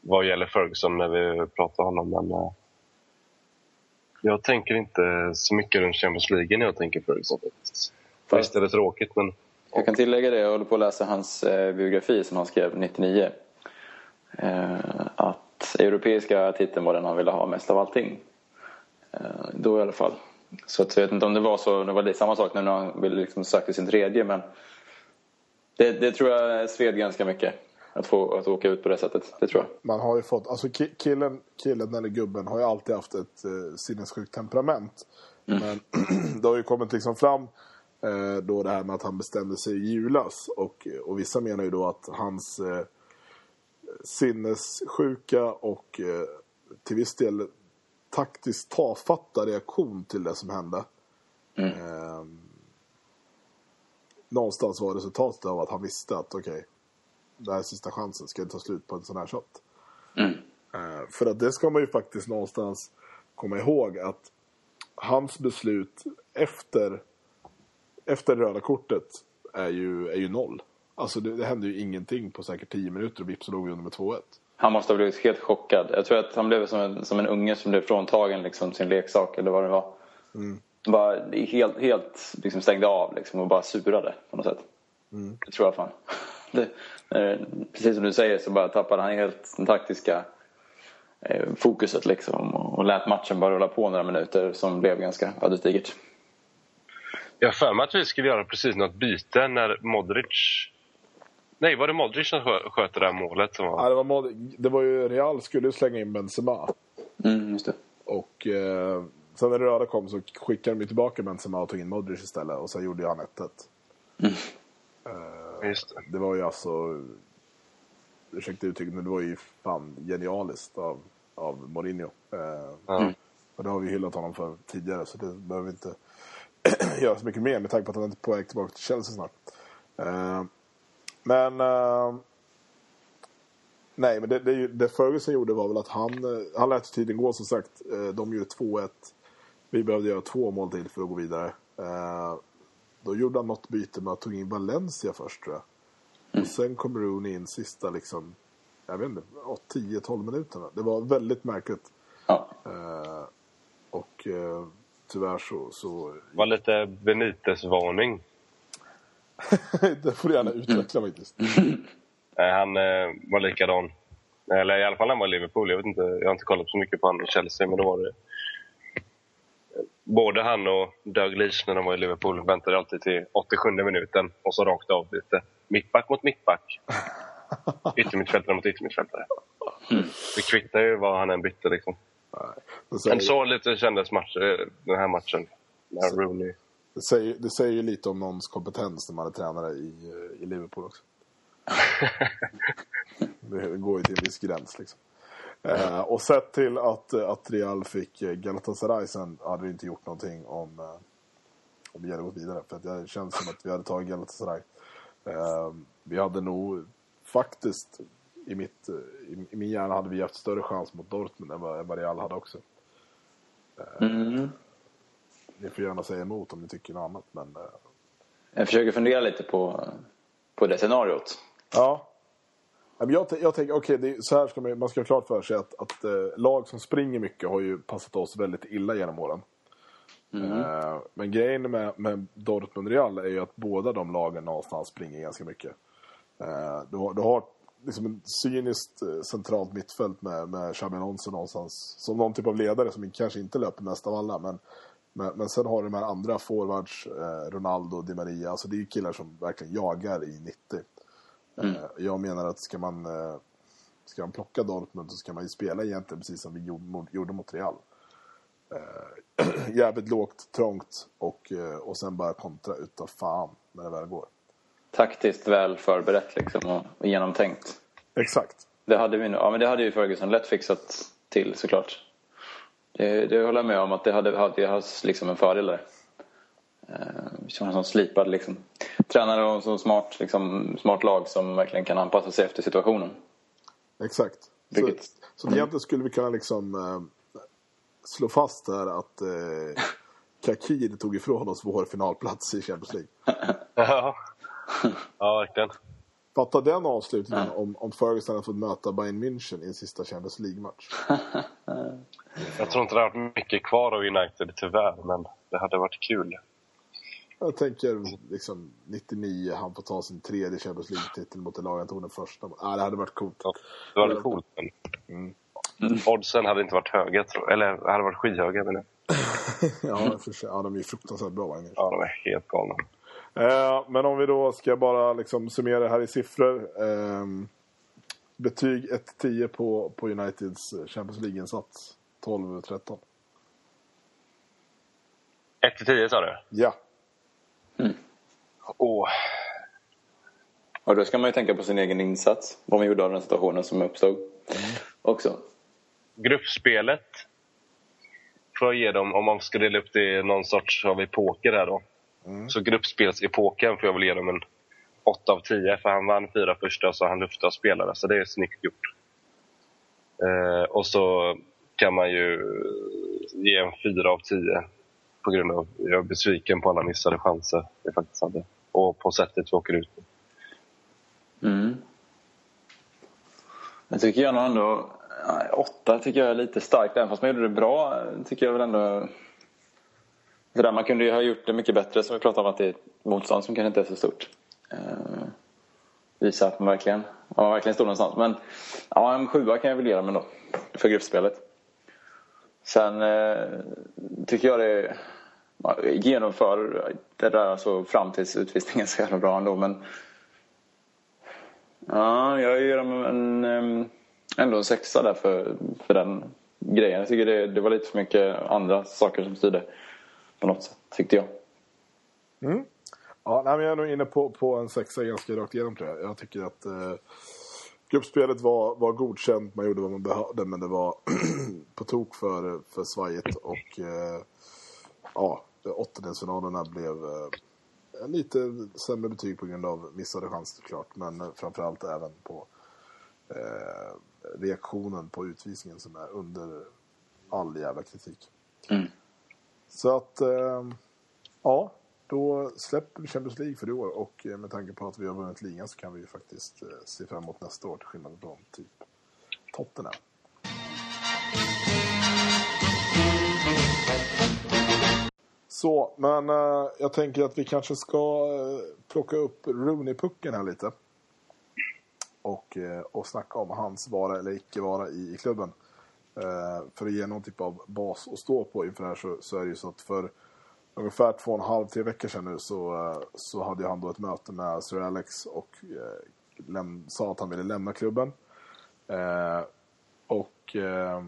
[SPEAKER 3] Vad gäller Ferguson när vi pratar om honom. Men, eh, jag tänker inte så mycket runt Champions League när jag tänker Ferguson. Visst är det tråkigt, men
[SPEAKER 2] Jag kan tillägga det, jag håller på att läsa hans eh, biografi som han skrev 99. Eh, att europeiska titeln var den han ville ha mest av allting. Då i alla fall. Så att jag vet inte om det var så, det var det samma sak nu när han ville liksom söka sin tredje men det, det tror jag sved ganska mycket. Att få att åka ut på det sättet, det tror jag.
[SPEAKER 1] Man har ju fått, alltså ki- killen, killen eller gubben har ju alltid haft ett eh, sinnessjukt temperament. Men [clears throat] det har ju kommit liksom fram eh, då det här med att han bestämde sig i julas. Och, och vissa menar ju då att hans eh, sinnessjuka och eh, till viss del taktiskt tafatta reaktion till det som hände. Eh, någonstans var resultatet av att han visste att okej, det här är sista chansen, ska det ta slut på en sån här shot? Eh, för att det ska man ju faktiskt någonstans komma ihåg att hans beslut efter, efter röda kortet är ju, är ju noll. Alltså det, det hände ju ingenting på säkert 10 minuter och vips så låg vi under med 2-1.
[SPEAKER 2] Han måste ha blivit helt chockad. Jag tror att han blev som en, som en unge som blev fråntagen liksom, sin leksak eller vad det var. Bara helt, helt liksom stängde av liksom, och bara surade på något sätt. Det tror jag fan. [laughs] Det, eh, precis som du säger så bara tappade han helt den taktiska eh, fokuset liksom och, och lät matchen bara rulla på några minuter som blev ganska ödesdigert.
[SPEAKER 3] jag har för mig att vi skulle göra precis något byte när Modric... Nej, var det Modric som skö- sköt det där målet? Som var...
[SPEAKER 1] Ja, det, var, mod- det var ju Real skulle ju slänga in Benzema.
[SPEAKER 2] Mm, just det.
[SPEAKER 1] Och eh, sen när det röda kom så skickade de tillbaka Benzema och tog in Modric istället. Och sen gjorde han 1-1.
[SPEAKER 3] Just det.
[SPEAKER 1] Det var ju alltså... Ursäkta uttrycket, men det var ju fan genialiskt av, av Mourinho. Eh,
[SPEAKER 3] Ja.
[SPEAKER 1] Och det har vi hyllat honom för tidigare så det behöver vi inte [clears throat] göra så mycket mer med tanke på att han är på väg tillbaka till Chelsea snart. Eh, men... Eh, nej, men det, det, det Ferguson gjorde var väl att han, eh, han lät tiden gå som sagt. Eh, de gjorde 2-1. Vi behövde göra två mål till för att gå vidare. Eh, då gjorde han något byte med att ta in Valencia först tror jag. Och sen kom Rooney in sista liksom, jag vet inte, 10-12 minuterna. Det var väldigt märkligt.
[SPEAKER 2] Ja.
[SPEAKER 1] Eh, och eh, tyvärr så... så
[SPEAKER 3] var lite Benitez-varning. [laughs]
[SPEAKER 1] det får du gärna utveckla faktiskt. [laughs]
[SPEAKER 3] Nej, han eh, var likadan. Eller i alla fall när han var i Liverpool. Jag, vet inte, jag har inte kollat så mycket på han i Chelsea, men då var det... Både han och Doug Leach när de var i Liverpool väntade alltid till 87 minuten och så rakt av lite. Mittback mot mittback. [laughs] Yttermittfältare mot yttermittfältare. Det kvittar ju vad han än bytte liksom.
[SPEAKER 1] Säger,
[SPEAKER 3] Men så lite kändes match, eh, den här matchen. När Rooney...
[SPEAKER 1] det, säger, det säger ju lite om någons kompetens när man är tränare i, eh, i Liverpool också. [laughs] det går ju till en viss gräns liksom. Eh, och sett till att, eh, att Real fick eh, Galatasaray sen hade det inte gjort någonting om, eh, om vi hade gått vidare. För att det känns som att vi hade tagit Galatasaray. Eh, vi hade nog faktiskt i, mitt, eh, i, i min hjärna hade vi haft större chans mot Dortmund än vad, än vad Real hade också.
[SPEAKER 2] Mm.
[SPEAKER 1] Ni får gärna säga emot om ni tycker något annat. Men, eh,
[SPEAKER 2] Jag försöker fundera lite på, på det scenariot.
[SPEAKER 1] ja. Jag, jag tänker, okej, är- så här ska man, man ska ha klart för sig att, att eh, lag som springer mycket har ju passat oss väldigt illa genom åren. Eh, men grejen med, med Dortmund och Real är ju att båda de lagen någonstans springer ganska mycket. Eh, du, har, du har liksom en cyniskt eh, centralt mittfält med, med Xabi Alonso någonstans som någon typ av ledare som kanske inte löper mest av alla men Men, men sen har du de här andra forwards, eh, Ronaldo, Di Maria, alltså det är ju killar som verkligen jagar i 90.
[SPEAKER 2] Mm.
[SPEAKER 1] Eh, jag menar att ska man, eh, ska man plocka Dortmund så ska man ju spela egentligen precis som vi gjorde, gjorde mot Real. Eh, [clears throat] jävligt lågt, trångt och, eh, och sen bara kontra utav fan när det väl går.
[SPEAKER 2] Taktiskt väl förberett liksom och, och genomtänkt.
[SPEAKER 1] Exakt.
[SPEAKER 2] Det hade, vi, ja, men det hade ju Ferguson lätt fixat till såklart. Det, det håller jag med om att det hade, hade haft liksom en fördel där. Eh, som en sån slipad liksom. Tränare och en sån smart, liksom, smart lag som verkligen kan anpassa sig efter situationen.
[SPEAKER 1] Exakt. Så,
[SPEAKER 2] Vilket-
[SPEAKER 1] så egentligen skulle vi kunna liksom eh, slå fast här att eh, [laughs] Kakir tog ifrån oss vår finalplats i Champions League. [laughs]
[SPEAKER 3] Ja, ja verkligen.
[SPEAKER 1] Fatta den avslutningen om, om Ferguson hade fått möta Bayern München i en sista Champions League-match. [laughs]
[SPEAKER 3] Jag tror inte det har varit mycket kvar av United tyvärr, men det hade varit kul.
[SPEAKER 1] Jag tänker liksom 99, han får ta sin tredje Champions League-titel mot det lag han tog den första. Ah, det hade varit coolt.
[SPEAKER 3] Ja, det var coolt, men oddsen hade inte varit höga, tror. Eller hade varit skyhöga, men [laughs]
[SPEAKER 1] ja, för sig. ja, de är ju fruktansvärt bra. München.
[SPEAKER 3] ja, de är helt galna.
[SPEAKER 1] Eh, men om vi då ska bara liksom summera det här i siffror. Eh, betyg 1-10 på, på Uniteds Champions League-insats. 12-13.
[SPEAKER 3] 1 till 10 sa du?
[SPEAKER 1] Ja.
[SPEAKER 3] Åh,
[SPEAKER 2] Och då ska man ju tänka på sin egen insats. Vad man gjorde av den situationen som uppstod. Också.
[SPEAKER 3] gruppspelet får jag ge dem, om man ska dela upp det i någon sorts av epoker här då. Så gruppspelsepoken får jag väl ge dem en 8 av 10 för han vann fyra första och så han lufta spelare så det är snyggt gjort. Eh, och så kan man ju ge en 4 av 10 på grund av att jag är besviken på alla missade chanser vi faktiskt hade. Och på sättet vi åker ut.
[SPEAKER 2] Mm. Jag tycker jag nog ändå... Åtta tycker jag är lite starkt. Även fast man gjorde det bra tycker jag väl ändå... Det där, man kunde ju ha gjort det mycket bättre som vi pratade om att det är ett motstånd som kanske inte är så stort. Eh, visa att man verkligen, man verkligen stod någonstans. Men ja, en sjua kan jag väl ge dem ändå. För gruppspelet. Sen eh, tycker jag det ja, genomför det där alltså fram tills utvisningen så jävla bra ändå. Men Ja, jag ger dem en, en, eh, ändå en sexa där för, för den grejen. Jag tycker det, det var lite för mycket andra saker som styrde på något sätt, tyckte jag.
[SPEAKER 1] Ja, nej, men jag är nog inne på, på en sexa ganska rakt igenom tror jag. Jag tycker att eh, gruppspelet var, var godkänt. Man gjorde vad man behövde, men det var [clears throat] på tok för, för svajigt. Och eh, ja, åttondelsfinalerna blev eh, lite sämre betyg på grund av missade chanser såklart. Men eh, framförallt även på eh, reaktionen på utvisningen som är under all jävla kritik.
[SPEAKER 2] Mm.
[SPEAKER 1] Så att, eh, ja, då släpper vi Champions League för i år och eh, med tanke på att vi har vunnit ligan så kan vi ju faktiskt eh, se fram emot nästa år till skillnad från typ Tottenham. Så, men eh, jag tänker att vi kanske ska eh, plocka upp Rooney-pucken här lite. Och, eh, och snacka om hans vara eller icke vara i, i klubben. Eh, för att ge någon typ av bas att stå på inför det här så, så är det ju så att för ungefär två och en halv, tre veckor sedan nu så, eh, så hade han då ett möte med Sir Alex och eh, läm- sa att han ville lämna klubben. Eh, och eh,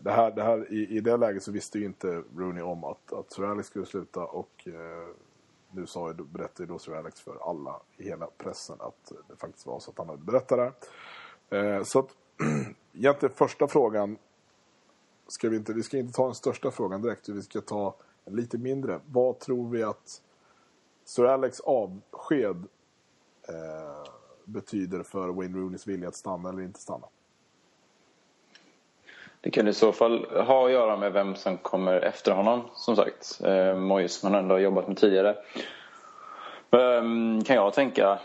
[SPEAKER 1] det här, det här, i, I det läget så visste ju inte Rooney om att, att Sir Alex skulle sluta och eh, nu sa berättade ju då Sir Alex för alla i hela pressen att det faktiskt var så att han hade berättat det här. Eh, så att [clears throat] egentligen första frågan ska vi inte, vi ska inte ta den största frågan direkt, vi ska ta en lite mindre. Vad tror vi att Sir Alex avsked eh, betyder för Wayne Rooneys vilja att stanna eller inte stanna?
[SPEAKER 2] Det kan i så fall ha att göra med vem som kommer efter honom, som sagt. Eh, Moyes som han ändå har jobbat med tidigare. Ehm, kan jag tänka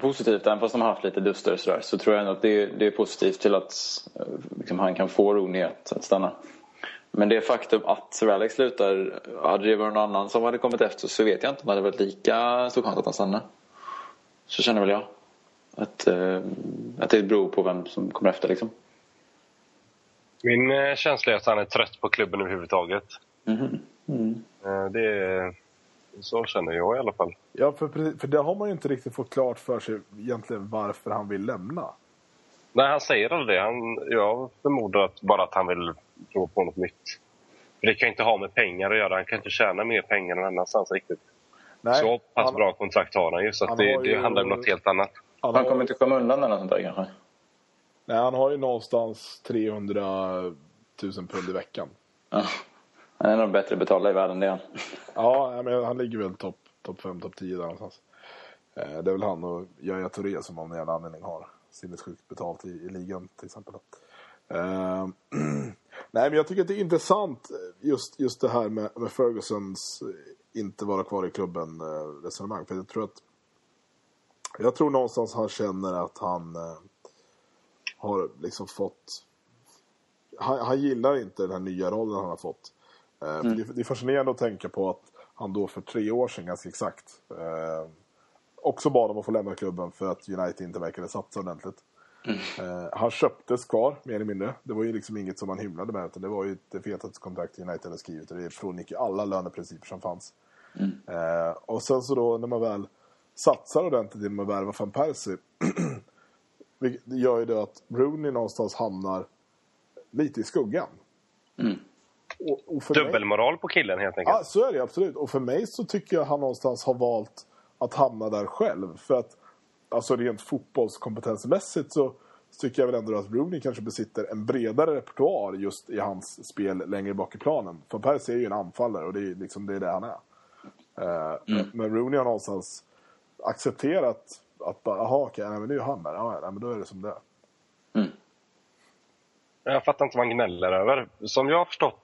[SPEAKER 2] positivt, även fast de har haft lite duster och sådär, så tror jag ändå att det, det är positivt till att eh, liksom, han kan få Rooney att, att stanna. Men det faktum att Sir Alex slutar, hade det varit någon annan som hade kommit efter så vet jag inte om det hade varit lika stor chans att han stannar. Så känner väl jag. Att, eh, att det beror på vem som kommer efter liksom.
[SPEAKER 3] Min eh, känsla är att han är trött på klubben överhuvudtaget.
[SPEAKER 2] Mhm. Mm.
[SPEAKER 3] Eh, Det är, så känner jag i alla fall.
[SPEAKER 1] Ja, för, för det har man ju inte riktigt fått klart för sig egentligen varför han vill lämna.
[SPEAKER 3] Nej, han säger aldrig det. Han, jag förmodar att bara att han vill prova på något nytt. För Det kan inte ha med pengar att göra. Han kan inte tjäna mer pengar någon annanstans riktigt.
[SPEAKER 1] Nej,
[SPEAKER 3] så pass
[SPEAKER 1] han,
[SPEAKER 3] bra kontrakt har han ju. Så att
[SPEAKER 1] han
[SPEAKER 3] det,
[SPEAKER 1] har
[SPEAKER 3] det
[SPEAKER 1] ju-
[SPEAKER 3] handlar om något helt annat.
[SPEAKER 1] Han,
[SPEAKER 2] Han kommer inte komma undan eller något sånt där kanske?
[SPEAKER 1] nej, han har ju någonstans 300 000 pund i veckan.
[SPEAKER 2] Ja. Han är nog bättre betalda i världen det är han.
[SPEAKER 1] Ja, men han ligger väl topp top 5, topp 10 där någonstans. Eh, det är väl han och Yahya Touré som av någon jävla anledning har sinnessjukt betalt i, i ligan till exempel. Uh, [clears throat] nej, men jag tycker att det är intressant eh, just, just det här med, med Fergusons inte vara kvar i klubben uh, resonemang. För jag tror att jag tror någonstans han känner att han uh, har liksom fått han, han gillar inte den här nya rollen han har fått. Eh, för det, det är fascinerande att tänka på att han då för tre år sedan, ganska exakt, eh, också bad om att få lämna klubben för att United inte verkade satsa ordentligt. Eh, han köptes kvar, mer eller mindre. Det var ju liksom inget som han hymlade med, utan det var ju det fetaste kontrakt United hade skrivit och det frångick alla löneprinciper som fanns. Eh, och sen så då när man väl satsar ordentligt genom att värva van Persie, det [clears throat] gör ju det att Rooney någonstans hamnar lite i skuggan. Mig-
[SPEAKER 3] Dubbelmoral på killen helt enkelt.
[SPEAKER 1] Ja, så är det absolut. Och för mig så tycker jag han någonstans har valt att hamna där själv. För att, alltså rent fotbollskompetensmässigt så, tycker jag väl ändå att Rooney kanske besitter en bredare repertoar just i hans spel längre bak i planen. För Persie är ju en anfallare och det är liksom det, är det han är. Eh, men- Men Rooney har någonstans accepterat att bara, jaha okej, nej, men nu är han där. Ja, nej, men då är det som det är.
[SPEAKER 3] Jag fattar inte vad han gnäller över. Som jag har förstått,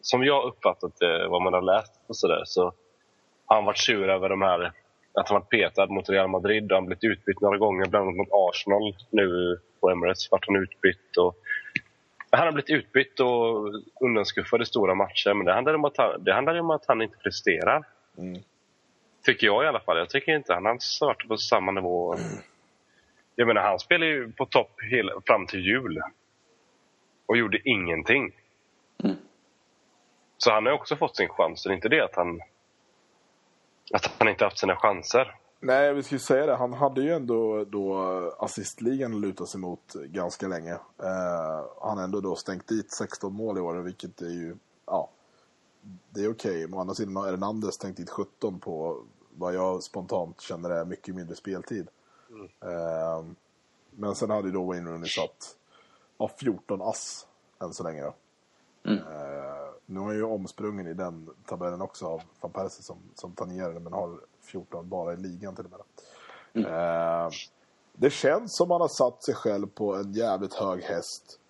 [SPEAKER 3] som jag uppfattat det, vad man har läst och sådär, så har han varit sur över de här, att han varit petad mot Real Madrid och han blivit utbytt några gånger, bland annat mot Arsenal nu på Emirates vart han utbytt. Och, han har blivit utbytt och undanskuffad i stora matcher, men det handlar om att han, det handlar om att han inte presterar. Tycker jag i alla fall. Jag tycker inte han har varit på samma nivå. Jag menar, han spelade ju på topp hela, fram till jul och gjorde ingenting. Så han har också fått sin chans. Det är inte det att han, att han inte haft sina chanser.
[SPEAKER 1] Nej, vi ju säga det. Han hade ju ändå då assistligan att luta sig mot ganska länge. Eh, han har ändå då stängt dit 16 mål i år, vilket är ju, ja, det är okej. Okay. Å andra sidan har Hernandez stängt dit 17 på vad jag spontant känner är mycket mindre speltid. Eh, men sen hade ju då Wayne Rooney satt ja, 14 ass än så länge då. Eh, nu är han ju omsprungen i den tabellen också av van Persie som, som tangerade men har 14 bara i ligan till och med. Eh, det känns som han har satt sig själv på en jävligt hög häst,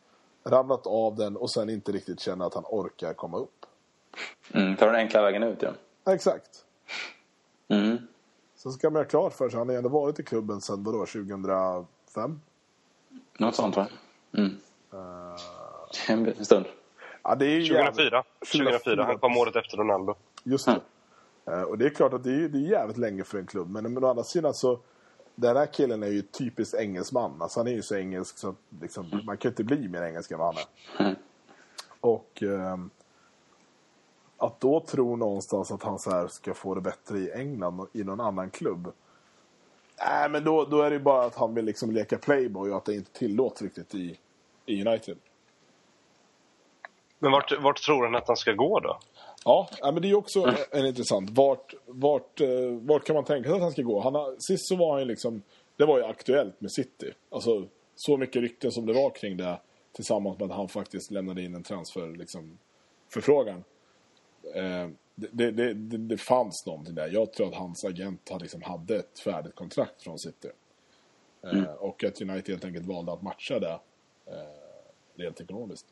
[SPEAKER 1] ramlat av den och sen inte riktigt känner att han orkar komma upp.
[SPEAKER 2] Mm, tar den enkla vägen ut ja.
[SPEAKER 1] Exakt.
[SPEAKER 2] Mm.
[SPEAKER 1] Så ska man ha klart för sig, han har ju ändå varit i klubben sedan vadå, 2005?
[SPEAKER 2] Något sånt va? Mm. En stund.
[SPEAKER 1] Ja, det är ju
[SPEAKER 3] 2004. 2004. Han kom året efter Ronaldo.
[SPEAKER 1] Just det. Eh, Och det är klart att det är, det är jävligt länge för en klubb. Men, men å andra sidan så, den här killen är ju typiskt engelsman. Alltså han är ju så engelsk så att liksom, man kan inte bli mer engelsk än vad han är.
[SPEAKER 2] Mm.
[SPEAKER 1] Och ehm, att då tro någonstans att han så här ska få det bättre i England och i någon annan klubb. Nej, men då, då är det ju bara att han vill liksom leka playboy och att det inte tillåts riktigt i, i United.
[SPEAKER 3] Men vart, vart tror han att han ska gå då?
[SPEAKER 1] Ja, men det är också en intressant. Vart, vart, eh, vart kan man tänka sig att han ska gå? Han har, sist så var han ju liksom, det var ju aktuellt med City. Alltså, så mycket rykten som det var kring det tillsammans med att han faktiskt lämnade in en transfer, liksom, förfrågan. Eh, det, det, det, det, det fanns någonting där. Jag tror att hans agent hade, liksom, hade ett färdigt kontrakt från City. Eh, Och att United helt enkelt valde att matcha det eh, rent ekonomiskt.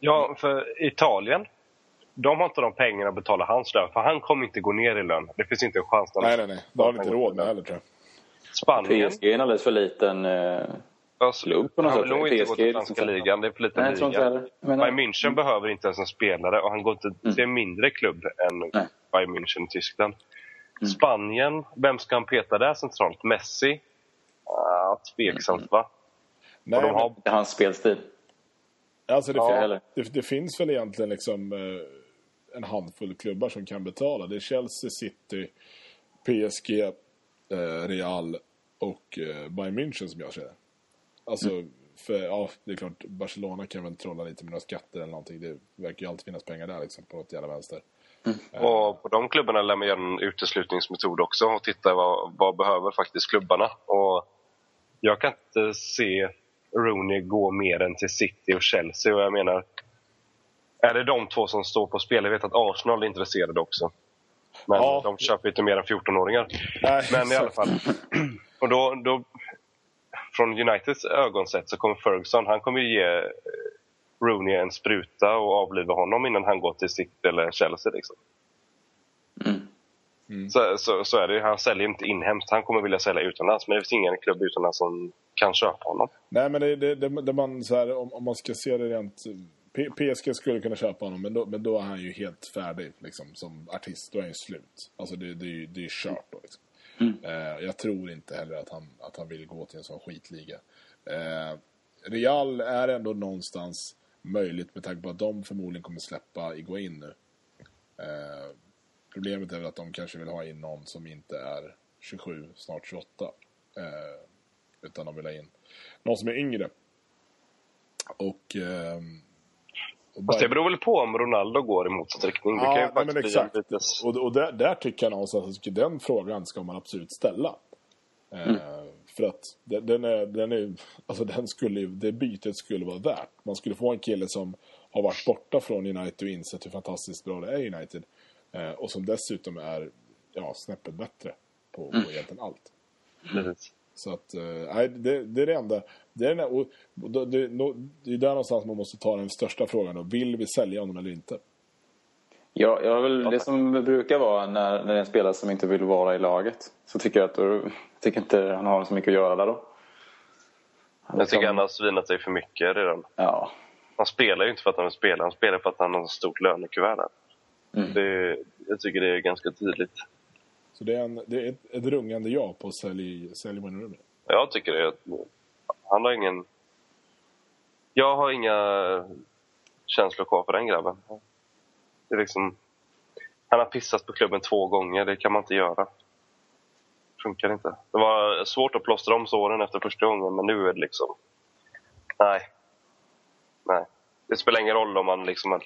[SPEAKER 3] Ja, för Italien, de har inte de pengarna att betala hans lön. För han kommer inte gå ner i lön. Det finns inte en chans.
[SPEAKER 1] Nej, nej, nej. Det har han inte råd med heller tror jag.
[SPEAKER 3] Spanien,
[SPEAKER 2] PSG är en alldeles för liten... Eh... klubb på något
[SPEAKER 3] han
[SPEAKER 2] sätt.
[SPEAKER 3] vill nog inte gå
[SPEAKER 2] PSG
[SPEAKER 3] till
[SPEAKER 2] är
[SPEAKER 3] franska
[SPEAKER 2] liksom-
[SPEAKER 3] ligan. Det är för liten
[SPEAKER 2] Nej,
[SPEAKER 3] liga. Bayern München behöver inte ens en spelare och han går inte till en mindre klubb än
[SPEAKER 2] Nej.
[SPEAKER 3] Bayern München i Tyskland. Spanien, vem ska han peta där centralt? Messi? Ah, tveksamt va?
[SPEAKER 1] Nej,
[SPEAKER 3] de har,
[SPEAKER 2] Det är hans spelstil.
[SPEAKER 1] Alltså det,
[SPEAKER 3] Ja,
[SPEAKER 1] fin- det, det finns väl egentligen liksom eh, en handfull klubbar som kan betala. Det är Chelsea, City, PSG, eh, Real och eh, Bayern München som jag ser det. Alltså, för ja, det är klart, Barcelona kan väl trolla lite med några skatter eller någonting. Det verkar ju alltid finnas pengar där liksom, på något jävla vänster.
[SPEAKER 3] och på de klubbarna lär man göra en uteslutningsmetod också och titta vad, vad behöver faktiskt klubbarna. Och jag kan inte se Rooney gå mer än till City och Chelsea. Och jag menar, är det de två som står på spel? Jag vet att Arsenal är intresserade också. Men
[SPEAKER 1] Ja.
[SPEAKER 3] de köper inte mer än 14-åringar.
[SPEAKER 1] Nej,
[SPEAKER 3] Men i alla fall. [clears throat] Och då, då, från Uniteds ögon sett så kommer Ferguson, han kommer ju ge eh, Rooney en spruta och avliva honom innan han går till City eller Chelsea. Liksom.
[SPEAKER 2] Mm.
[SPEAKER 3] Så, så, så är det ju. Han säljer inte inhemskt. Han kommer vilja sälja utomlands. Men det finns ingen klubb utomlands som kan köpa honom.
[SPEAKER 1] Nej, men det, det, det, det man, så här, om, om man ska se det rent... PSG skulle kunna köpa honom, men då, men då är han ju helt färdig liksom, som artist. Då är han ju slut. Alltså det, det, är ju- det är ju kört då. Liksom. Mm. Eh, jag tror inte heller att han, att han vill gå till en sån skitliga. Eh, Real är ändå någonstans möjligt med tanke på att de förmodligen kommer släppa Iguain nu. Eh, problemet är väl att de kanske vill ha in någon som inte är 27, snart 28. Eh, utan de vill ha in någon som är yngre. Och... och
[SPEAKER 3] Fast det beror väl på om Ronaldo går i motsatt riktning. Det kan ju
[SPEAKER 1] Ja,
[SPEAKER 3] faktiskt
[SPEAKER 1] men
[SPEAKER 3] bli
[SPEAKER 1] exakt.
[SPEAKER 3] lite...
[SPEAKER 1] Och, och där, där tycker jag någonstans att den frågan ska man absolut ställa. Eh, för att den, den är, den är, alltså den skulle, det bytet skulle vara värt. Man skulle få en kille som har varit borta från United och insett hur fantastiskt bra det är i United. Eh, och som dessutom är ja, snäppet bättre på, på egentligen allt.
[SPEAKER 3] Precis.
[SPEAKER 1] Så att, eh, nej, det, det är det enda. Det är, den, och, det, nå- det är där någonstans man måste ta den största frågan då. Vill vi sälja honom eller inte?
[SPEAKER 2] Ja, jag väl det som brukar vara när, när det är en spelare som inte vill vara i laget. Så tycker jag att då, tycker inte han har så mycket att göra där då. Han
[SPEAKER 3] Jag tycker han har svinat sig för mycket redan.
[SPEAKER 2] Ja,
[SPEAKER 3] Han spelar ju inte för att han vill spela. Han spelar för att han har ett stort lönekuvert.
[SPEAKER 2] Mm.
[SPEAKER 3] Det, jag tycker det är ganska tydligt.
[SPEAKER 1] Så det är, en, det är ett, ett rungande ja på sälj, sälj Wayne
[SPEAKER 3] Jag tycker det. Han har ingen... Jag har inga känslor kvar för den grabben. Det är liksom... Han har pissat på klubben två gånger. Det kan man inte göra. Funkar inte. Det var svårt att plåstra om såren efter första gången, men nu är det liksom... Nej. Nej. Det spelar ingen roll om man liksom är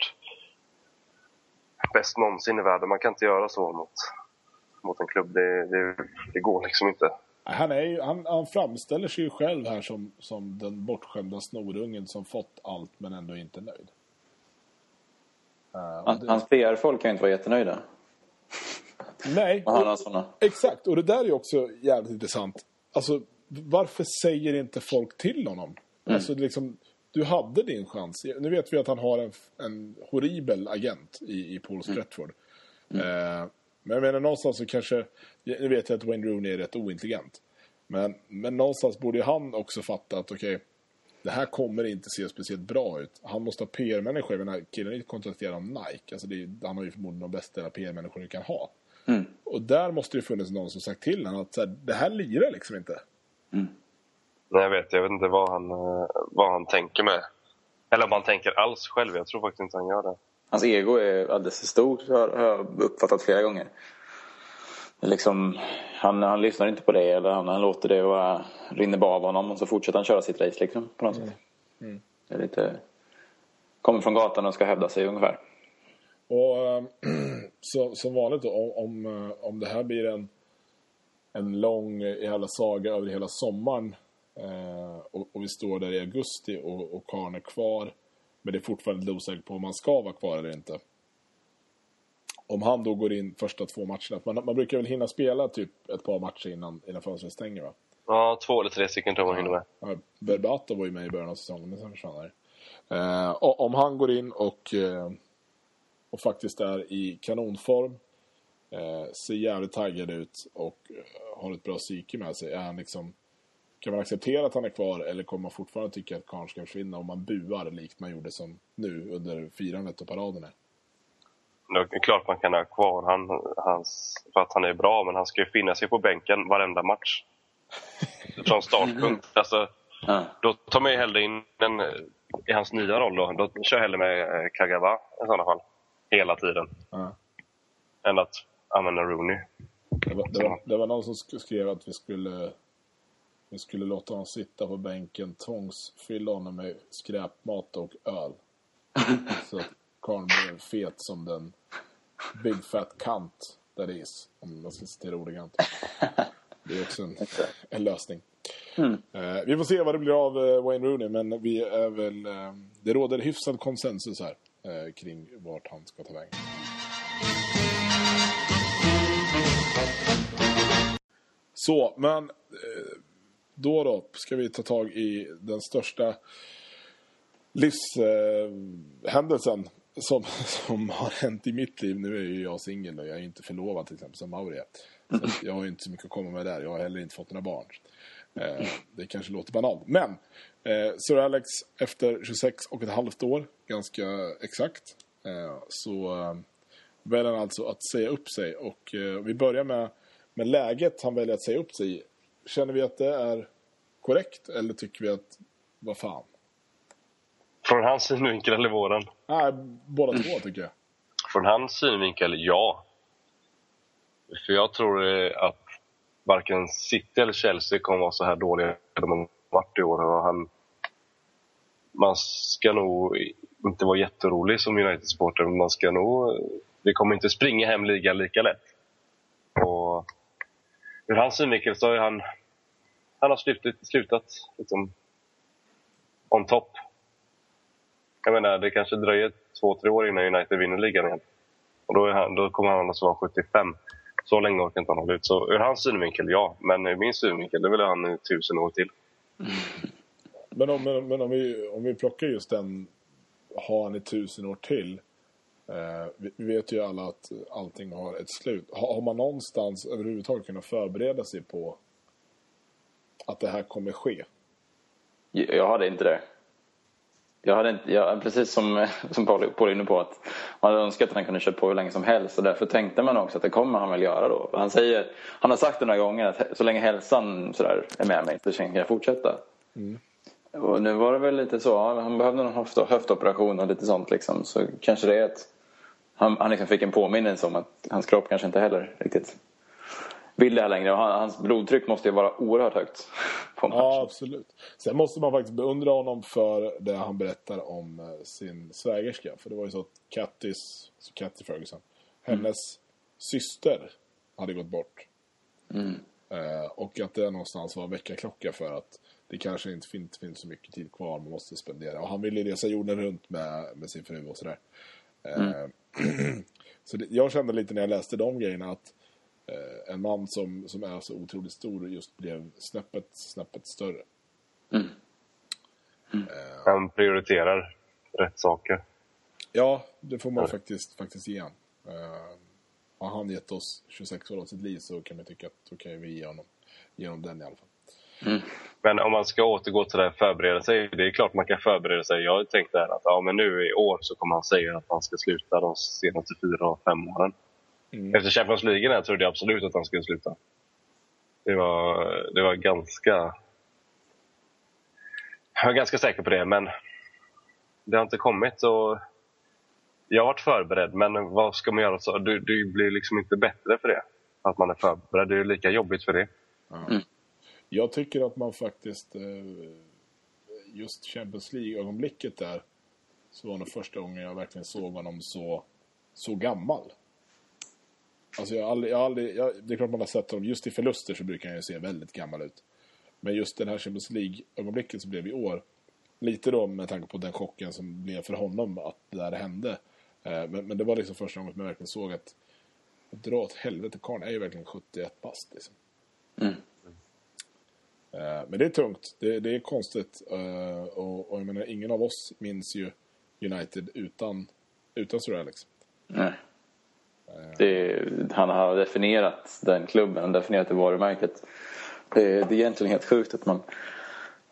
[SPEAKER 3] bäst någonsin i världen. Man kan inte göra så mot, mot en klubb. Det, det, det går liksom inte.
[SPEAKER 1] Han, är ju, han, han framställer sig ju själv här som, som den bortskämda snorungen som fått allt men ändå inte är nöjd.
[SPEAKER 2] Han,
[SPEAKER 1] det,
[SPEAKER 2] hans PR-folk kan ju inte vara jättenöjda.
[SPEAKER 1] nej,
[SPEAKER 2] Och
[SPEAKER 1] exakt. Och det där är ju också jävligt intressant. Alltså, varför säger inte folk till honom? Alltså, liksom, du hade din chans. Nu vet vi att han har en, en horribel agent i, i Paul Stretford. Eh, men jag menar någonstans så kanske, nu vet jag att Wayne Rooney är rätt ointelligent. Men, men någonstans borde ju han också fatta att okej, det här kommer inte se speciellt bra ut. Han måste ha PR-människor. Jag menar, killen är inte kontrakterad av Nike. Alltså det är, han har ju förmodligen de bästa PR-människor du kan ha.
[SPEAKER 2] Mm.
[SPEAKER 1] Och där måste det funnits någon som sagt till honom att så här, det här lirar liksom inte.
[SPEAKER 3] Nej, jag vet. Jag vet inte vad han, eh, vad han tänker med. Eller om han tänker alls själv. Jag tror faktiskt inte han gör det.
[SPEAKER 2] Hans ego är alldeles för stort, har har jag uppfattat flera gånger. Liksom, han, han lyssnar inte på det, eller han, han låter det vara, rinner bara av honom och så fortsätter han köra sitt race liksom, på något sätt. Det är lite... Kommer från gatan och ska hävda sig ungefär.
[SPEAKER 1] Och eh, [clears throat] så, som vanligt då, om, om, eh, om det här blir en, en lång eh, jävla saga över hela sommaren eh, och, och vi står där i augusti och, och Karn är kvar men det är fortfarande lite osäkert på om han ska vara kvar eller inte. Om han då går in första två matcherna, man, man brukar väl hinna spela typ ett par matcher innan, innan fönstret stänger va?
[SPEAKER 3] Ja, två eller tre stycken tror jag man hinner med.
[SPEAKER 1] Ja, Berbatov var ju med i början av säsongen, men sen försvann han. Eh, om han går in och, eh, och faktiskt är i kanonform, eh, ser jävligt taggad ut och eh, har ett bra psyke med sig, är han liksom, kan man acceptera att han är kvar eller kommer man fortfarande tycka att Karn ska försvinna om man buar likt man gjorde som nu under firandet och paraderna?
[SPEAKER 3] Det är klart man kan ha kvar han, hans, för att han är bra, men han ska ju finna sig på bänken varenda match. [laughs] Från startpunkt. Alltså,
[SPEAKER 2] Ja.
[SPEAKER 3] Då tar man ju hellre in en, i hans nya roll då. Då kör jag hellre med eh, Kagawa i sådana fall. Hela tiden.
[SPEAKER 1] Ja.
[SPEAKER 3] Än att använda Rooney.
[SPEAKER 1] Det var, det, var, det var någon som sk- skrev att vi skulle, vi skulle låta honom sitta på bänken, tvångsfylla honom med skräpmat och öl. Så att karln blev fet som den big fat cunt that is, om man ska citera ordagrant. Det är också en, en lösning. Eh, vi får se vad det blir av eh, Wayne Rooney, men vi är väl, eh, det råder hyfsad konsensus här kring vart han ska ta vägen. Så, men då då ska vi ta tag i den största livshändelsen som, som har hänt i mitt liv. Nu är ju jag singel och jag är inte förlovad till exempel som Mauri är. Så jag har ju inte så mycket att komma med där. Jag har heller inte fått några barn. Eh, det kanske låter banalt. Men eh, Sir Alex efter 26 och ett halvt år, ganska exakt, eh, så eh, väljer han alltså att säga upp sig. Och eh, vi börjar med, med läget han väljer att säga upp sig i. Känner vi att det är korrekt eller tycker vi att, vad fan?
[SPEAKER 3] Från hans synvinkel eller våran?
[SPEAKER 1] Nej, båda två tycker jag.
[SPEAKER 3] Från hans synvinkel, ja. För jag tror eh, att varken City eller Chelsea kommer vara så här dåliga de har varit i år. Och han, man ska nog inte vara jätterolig som United-supporter, men man ska nog... Vi kommer inte springa hem ligan lika lätt. Och ur hans synvinkel så har han... Han har slutat, slutat liksom, on top. Jag menar, det kanske dröjer två, tre år innan United vinner ligan igen. Och då, är han, då kommer han alltså vara 75. Så länge orkar inte han hålla ut. Så ur hans synvinkel, ja. Men ur min synvinkel, det vill han i tusen år till. [laughs]
[SPEAKER 1] Men om, men, men om, vi, om vi plockar just den, har han i tusen år till. Eh, vi, vi vet ju alla att allting har ett slut. Har, har man någonstans överhuvudtaget kunnat förbereda sig på att det här kommer ske?
[SPEAKER 2] Jag hade inte det. Jag hade inte, jag, precis som, [laughs] som Paul, Paul är inne på, att man hade önskat att han kunde kört på hur länge som helst. Och därför tänkte man också att det kommer han väl göra då. Han, säger, han har sagt några gånger att så länge hälsan sådär, är med mig så tänker jag fortsätta. Och nu var det väl lite så, han behövde någon höft, höftoperation och lite sånt liksom. Så kanske det är att han, han liksom fick en påminnelse om att hans kropp kanske inte heller riktigt vill det här längre. Hans blodtryck måste ju vara oerhört högt. På matchen.
[SPEAKER 1] Ja, absolut. Sen måste man faktiskt beundra honom för det han berättar om eh, sin svägerska. För det var ju så att Kattis, så Katty Ferguson, hennes syster hade gått bort. Eh, och att det någonstans var väckarklocka för att det kanske inte finns, finns så mycket tid kvar man måste spendera. Och han ville resa jorden runt med, med sin fru och sådär. Eh, [clears throat] så det, jag kände lite när jag läste de grejerna att eh, en man som, som är så otroligt stor just blev snäppet, snäppet större.
[SPEAKER 3] Han prioriterar rätt saker.
[SPEAKER 1] Ja, det får man faktiskt, faktiskt ge han. Uh, har han gett oss 26 år av sitt liv så kan man tycka att då kan vi ge honom, ge honom den i alla fall.
[SPEAKER 3] Men om man ska återgå till det här förbereda sig. Det är klart man kan förbereda sig. Jag har tänkt där att ja, men nu i år så kommer han säga att han ska sluta de senaste fyra och fem åren. Efter Champions League här trodde jag absolut att han skulle sluta. Det var, det var ganska... Jag var ganska säker på det, men det har inte kommit. Och jag har varit förberedd, men vad ska man göra? Så? Du, du blir liksom inte bättre för det. Att man är förberedd. Det är lika jobbigt för det.
[SPEAKER 1] Jag tycker att man faktiskt, eh, just Champions League-ögonblicket där, så var det första gången jag verkligen såg honom så, så gammal. Alltså jag har aldrig, jag har aldrig jag, det är klart man har sett honom, just i förluster så brukar han ju se väldigt gammal ut. Men just den här Champions League-ögonblicket som blev i år, lite då med tanke på den chocken som blev för honom att det där hände. Eh, men, men det var liksom första gången jag verkligen såg att, dra åt helvete, karln är ju verkligen 71 bast liksom. Eh, Men det är tungt. Det, det är konstigt. eh, Och, och jag menar, ingen av oss minns ju United utan, utan Sir Alex.
[SPEAKER 2] Nej. Det, han har definierat den klubben och definierat det varumärket. Det, det är egentligen helt sjukt att man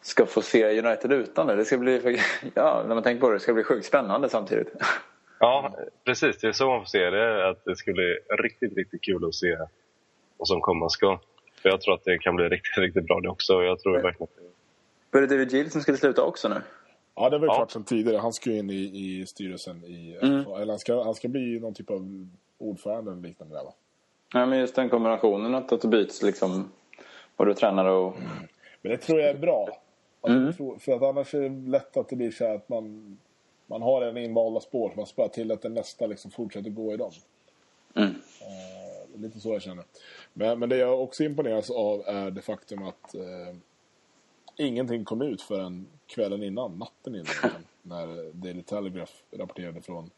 [SPEAKER 2] ska få se United utan det. Det ska bli, [laughs] ja, när man tänker på det, det ska bli sjukt spännande samtidigt. [laughs]
[SPEAKER 3] Ja, precis. Det är så man får se det. Att det ska bli riktigt, riktigt kul att se vad som komma ska. För jag tror att det kan bli riktigt, [laughs] riktigt bra det också. Jag tror verkligen
[SPEAKER 2] Var det David Gill som skulle sluta också nu?
[SPEAKER 1] Ja, det var ju
[SPEAKER 3] Ja.
[SPEAKER 1] klart sedan tidigare. Han ska ju in i, i styrelsen i
[SPEAKER 2] Mm.
[SPEAKER 1] FA. Eller han ska, han ska bli någon typ av ordförande eller liknande där va?
[SPEAKER 2] Ja, men just den kombinationen att att det byts liksom både tränare och...
[SPEAKER 1] Men det tror jag är bra.
[SPEAKER 2] Mm.
[SPEAKER 1] tror, för att annars är det lätt att det blir så att man, man har en invalda spår som man spär till att den nästa liksom fortsätter gå i dem.
[SPEAKER 2] Mm.
[SPEAKER 1] Eh, lite så jag känner. Men, men det jag också imponeras av är det faktum att eh, ingenting kom ut förrän kvällen innan, natten innan. egentligen, [laughs] när Daily Telegraph rapporterade från,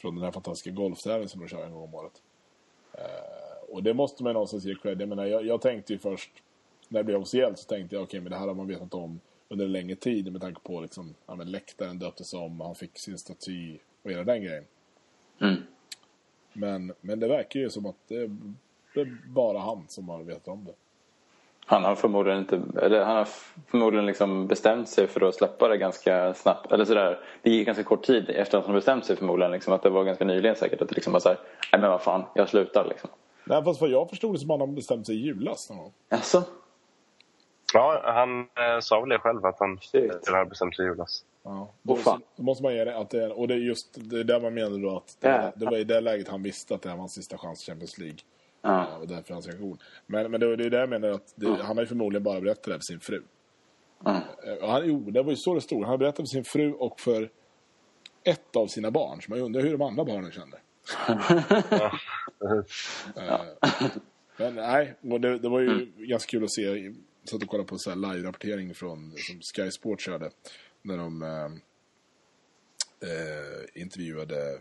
[SPEAKER 1] från den här fantastiska golftävlingen som de kör en gång om året. Eh, och det måste man någonstans ge cred. Jag, menar, jag, jag tänkte ju först, när det blev officiellt så tänkte jag okej, men det här har man vetat om under en längre tid med tanke på liksom, ja, men läktaren döptes om, han fick sin staty och hela den grejen.
[SPEAKER 2] Mm.
[SPEAKER 1] Men, men det verkar ju som att det det är bara han som har vetat om det.
[SPEAKER 2] Han har förmodligen inte, eller han har förmodligen liksom bestämt sig för att släppa det ganska snabbt. Eller sådär, det gick ganska kort tid efter att han bestämt sig förmodligen. Liksom, att det var ganska nyligen säkert. Att det liksom var såhär, nej men vad fan, jag slutar liksom.
[SPEAKER 1] Nej, fast vad jag förstod det som att han har bestämt sig i julas någon gång.
[SPEAKER 2] Alltså,
[SPEAKER 3] Ja, han eh, sa väl det själv att han hade bestämt sig i julas.
[SPEAKER 1] Ja. Då,
[SPEAKER 2] fan.
[SPEAKER 1] då måste man ge det att det är, och det är just det är där man menar då att det,
[SPEAKER 2] Ja.
[SPEAKER 1] det var i det läget han visste att det här var hans sista chans i Champions League.
[SPEAKER 2] Ja.
[SPEAKER 1] Ja, och därför hans reaktion. Men, men det, det är där jag menar att det, han har ju förmodligen bara berättat det här för sin fru.
[SPEAKER 2] Mm.
[SPEAKER 1] Och han, jo, det var ju så det stod. Han har berättat för sin fru och för ett av sina barn. Så man undrar hur de andra barnen kände. [laughs] Eh, Men nej, det, det var ju ganska kul att se. Jag satt och kollade på så här live-rapportering från som Sky Sport körde. När de eh, eh, intervjuade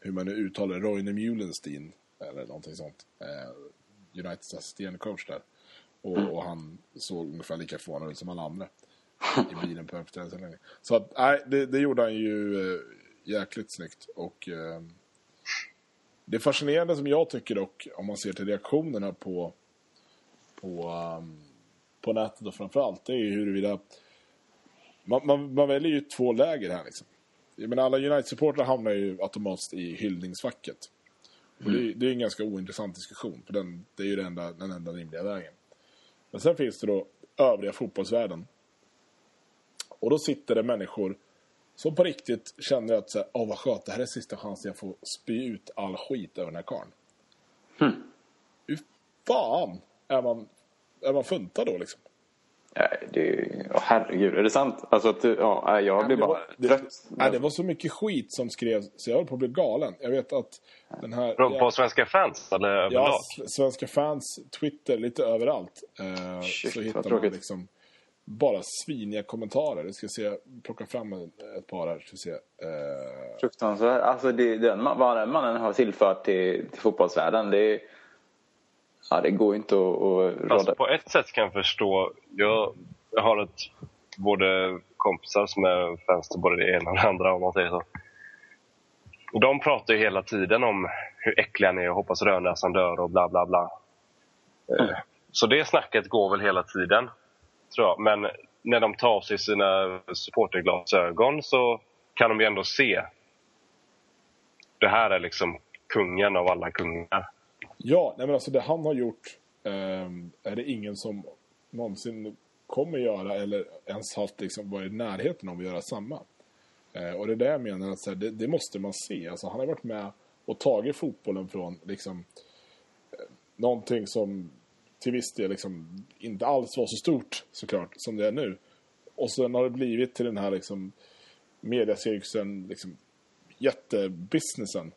[SPEAKER 1] hur man nu uttalar Roine Mulenstein. Eller någonting sånt. Eh, Uniteds assisterande coach där. Och, och han såg ungefär lika förvånad ut som alla andra. I bilen på uppställningen. Så att, nej, det, det gjorde han ju eh, jäkligt snyggt. Och eh, det fascinerande som jag tycker dock, om man ser till reaktionerna på, på, um, på nätet och framförallt, det är ju huruvida... Man, man, man väljer ju två läger här liksom. Jag menar, alla United-supportrar hamnar ju automatiskt i hyllningsfacket. Och det, är- det är en ganska ointressant diskussion, för den, det är ju den enda, den enda rimliga vägen. Men sen finns det då övriga fotbollsvärlden. Och då sitter det människor som på riktigt känner att så här, åh vad skönt, det här är sista chansen jag får spy ut all skit över den här karln. Hur fan är man, är man funtad då liksom?
[SPEAKER 2] Nej, det är, åh, herregud, är det sant? Alltså att, ja, jag blir
[SPEAKER 1] det,
[SPEAKER 2] bara
[SPEAKER 1] var, det,
[SPEAKER 2] trött.
[SPEAKER 1] nej, det var så mycket skit som skrevs så jag höll på att bli galen. Jag vet att den här...
[SPEAKER 3] På, på svenska fans eller
[SPEAKER 1] Ja,
[SPEAKER 3] överlag?
[SPEAKER 1] svenska fans, Twitter, lite överallt. Eh,
[SPEAKER 2] Shit,
[SPEAKER 1] så hittar man liksom bara sviniga kommentarer. Jag ska se, plocka fram ett par här. Ska se. Eh,
[SPEAKER 2] Fruktansvärt. Alltså det, den, vad den mannen har tillfört till, till fotbollsvärlden, det, ja, det går inte att, att
[SPEAKER 3] Alltså, på ett sätt kan jag förstå. Jag, jag har ett, både kompisar som är fans till både det ena och det andra om man säger så. De pratar ju hela tiden om hur äckliga ni är och hoppas rödnäsan dör och bla bla bla. Eh, Så det snacket går väl hela tiden, tror jag. Men när de tar sig sina supporterglasögon så kan de ju ändå se. Det här är liksom kungen av alla kungar
[SPEAKER 1] ja, nej men alltså det han har gjort eh, är det ingen som någonsin kommer göra eller ens haft liksom varit i närheten av att göra samma. Eh, och det är det jag menar att så här, det, det måste man se. Alltså, han har varit med och tagit fotbollen från liksom, eh, någonting som till viss del liksom, inte alls var så stort såklart som det är nu. Och sen har det blivit till den här liksom, mediacirkusen, liksom, jättebusinessen.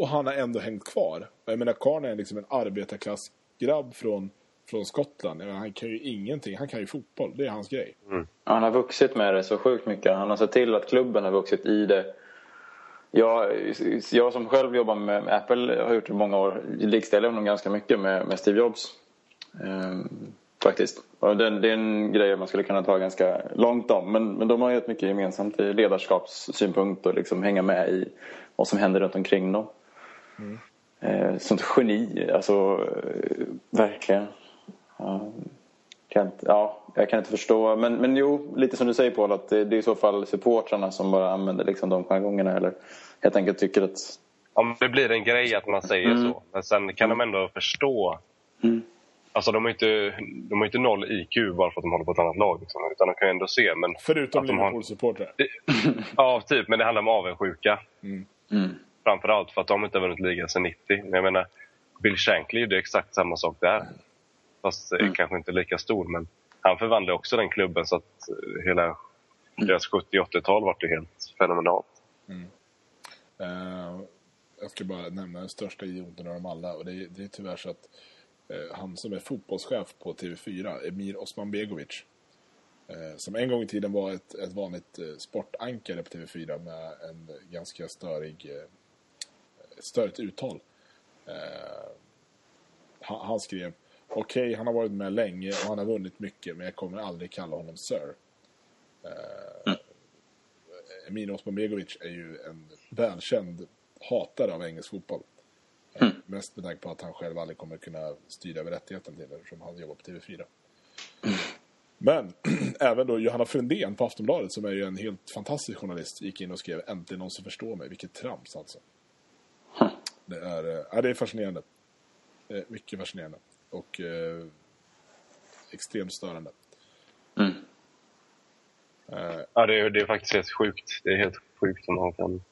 [SPEAKER 1] Och han har ändå hängt kvar. Jag menar, Karn är liksom en arbetarklassgrabb från, från Skottland. Menar, han kan ju ingenting. Han kan ju fotboll. Det är hans grej.
[SPEAKER 2] Han har vuxit med det så sjukt mycket. Han har sett till att klubben har vuxit i det. Jag, jag som själv jobbar med, med Apple har gjort det i många år. Likställer honom ganska mycket med, med Steve Jobs. Ehm, faktiskt. Och det, det är en grej man skulle kunna ta ganska långt om. Men, men de har ju ett mycket gemensamt i ledarskapssynpunkt och liksom hänga med i vad som händer runt omkring dem. Eh, sånt geni, alltså eh, verkligen. Ja, kan inte, ja, jag kan inte förstå. Men, men jo, lite som du säger Paul, att det, det är i så fall supportrarna som bara använder liksom de jargongerna eller helt enkelt tycker att...
[SPEAKER 3] Om det blir en grej att man säger
[SPEAKER 2] Mm.
[SPEAKER 3] så. Men sen kan de ändå förstå Alltså de har inte, de har inte noll IQ bara för att de håller på ett annat lag. Liksom, utan de kan ju ändå se. Men
[SPEAKER 1] Förutom
[SPEAKER 3] att de har-
[SPEAKER 1] Liverpool-supportrar. [laughs]
[SPEAKER 3] Ja, typ. Men det handlar om avundsjuka.
[SPEAKER 1] Mm.
[SPEAKER 2] Mm.
[SPEAKER 3] Framförallt för att de inte har vunnit ligan sedan 90. Men jag menar, Bill Shankly gjorde exakt samma sak där. Fast eh,
[SPEAKER 2] Mm.
[SPEAKER 3] kanske inte lika stor. Men han förvandlade också den klubben så att eh, hela deras 70-80-tal var ju helt fenomenalt.
[SPEAKER 1] Eh, jag ska bara nämna den största idioten av dem alla. Och det, är- det är tyvärr så att eh, han som är fotbollschef på TV4, Emir Osmanbegovic, eh, som en gång i tiden var ett, ett vanligt sportankare på TV4 med en ganska störig, ett störigt uttal. Eh, han, han skrev Okej, han har varit med länge och han har vunnit mycket, men jag kommer aldrig kalla honom Sir. Eh, Emir Osmanbegovic är ju en välkänd hatare av engelsk fotboll. Eh, Mest med tanke på att han själv aldrig kommer kunna styra över rättigheten till det eftersom han jobbar på TV4. Men [clears throat] även då Johanna Frundén på Aftonbladet som är ju en helt fantastisk journalist gick in och skrev Äntligen någon som förstår mig. Vilket trams alltså. Det är, eh, ja, det är fascinerande. Eh, mycket fascinerande. Och eh, extremt störande.
[SPEAKER 2] Mm.
[SPEAKER 1] Eh,
[SPEAKER 3] Ja, det är, det är faktiskt helt sjukt. Det är helt sjukt om man kan...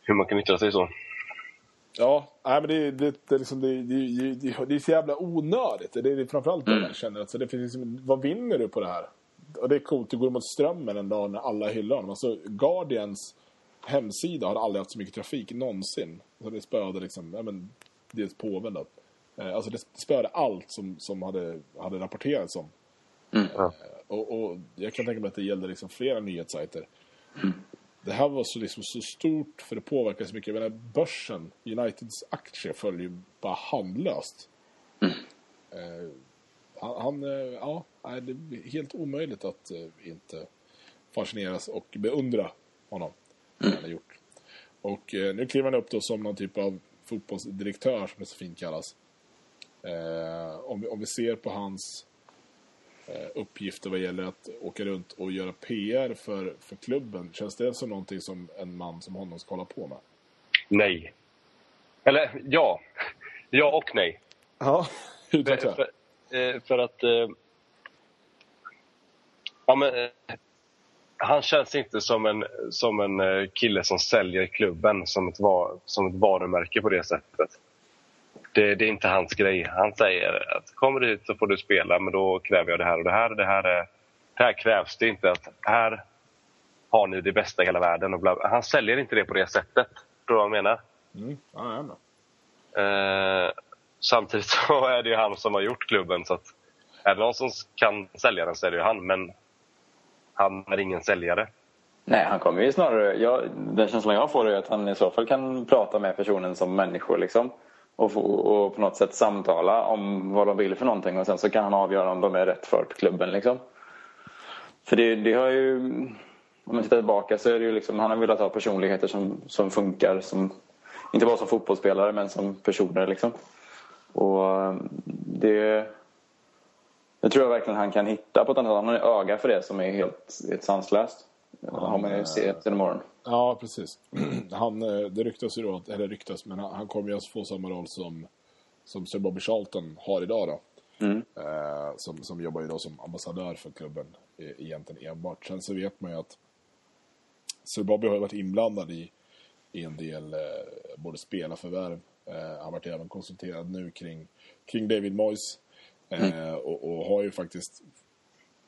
[SPEAKER 3] Hur man kan yttra sig så.
[SPEAKER 1] Ja, nej, men det, det, det, är liksom, det, det, det, det är så jävla onödigt. Det är framförallt det jag känner. Alltså, det finns liksom, vad vinner du på det här? Och det är coolt, du går mot strömmen en dag när alla hyllar honom. Alltså, Guardians hemsida har aldrig haft så mycket trafik någonsin. Så det spöade liksom, ja, men, dels påven då. Eh, Alltså det spöade allt som, som hade, hade rapporterats om.
[SPEAKER 3] Ja.
[SPEAKER 1] Och, och jag kan tänka mig att det gällde liksom flera nyhetssajter. Det här var så, liksom så stort för det påverkar så mycket. Jag menar, börsen, Uniteds aktier följer ju bara handlöst. Eh, han, han, eh, ja, det är helt omöjligt att eh, inte fascineras och beundra honom. Det han har gjort. Och eh, nu kliver han upp då som någon typ av fotbollsdirektör som det så fint kallas. Eh, om, vi, om vi ser på hans eh, uppgifter vad gäller att åka runt och göra PR för, för klubben. Känns det som någonting som en man som honom ska hålla på med?
[SPEAKER 3] Nej. Eller ja. Ja och nej.
[SPEAKER 1] Ja,
[SPEAKER 3] För,
[SPEAKER 1] utveckla.
[SPEAKER 3] för, eh, för att... eh, Ja, men, eh, han känns inte som en, som en eh, kille som säljer klubben som ett, va, som ett varumärke på det sättet. Det, det är inte hans grej. Han säger att kommer du hit så får du spela, men då kräver jag det här och det här. Det här, är, det här krävs det inte. att Här har ni det bästa i hela världen. Och bla, han säljer inte det på det sättet. Tror du vad jag menar?
[SPEAKER 1] Mm. Ja, med.
[SPEAKER 3] Eh, samtidigt [laughs] så är det ju han som har gjort klubben. Så att är det någon som kan sälja den så är det ju han. Men han är ingen säljare.
[SPEAKER 2] Nej, han kommer ju snarare... Jag, den känslan jag får är att han i så fall kan prata med personen som människor. Liksom, och, få, och på något sätt samtala om vad de vill för någonting. Och sen så kan han avgöra om de är rätt för klubben. Liksom. För det, det har ju... Om man tittar tillbaka så är det ju liksom... Han har velat ha personligheter som, som funkar. Som, inte bara som fotbollsspelare men som personer. Liksom. Och eh, det... Det tror jag verkligen han kan hitta på ett annat sätt. Han har öga för det som är helt, helt sanslöst. Det har man ju sett genom åren.
[SPEAKER 1] Ja, precis. [clears throat] Han, eh, det ryktas ju då, eller ryktas, men han, han kommer ju att få samma roll som, som Sir Bobby Charlton har idag då.
[SPEAKER 2] Mm.
[SPEAKER 1] Eh, som, som jobbar ju då som ambassadör för klubben eh, egentligen enbart. Sen så vet man ju att Sir Bobby har varit inblandad i, i en del eh, både spelarförvärv. Eh, han har varit även konsulterad nu kring, kring David Moyes. Eh, och, och har ju faktiskt...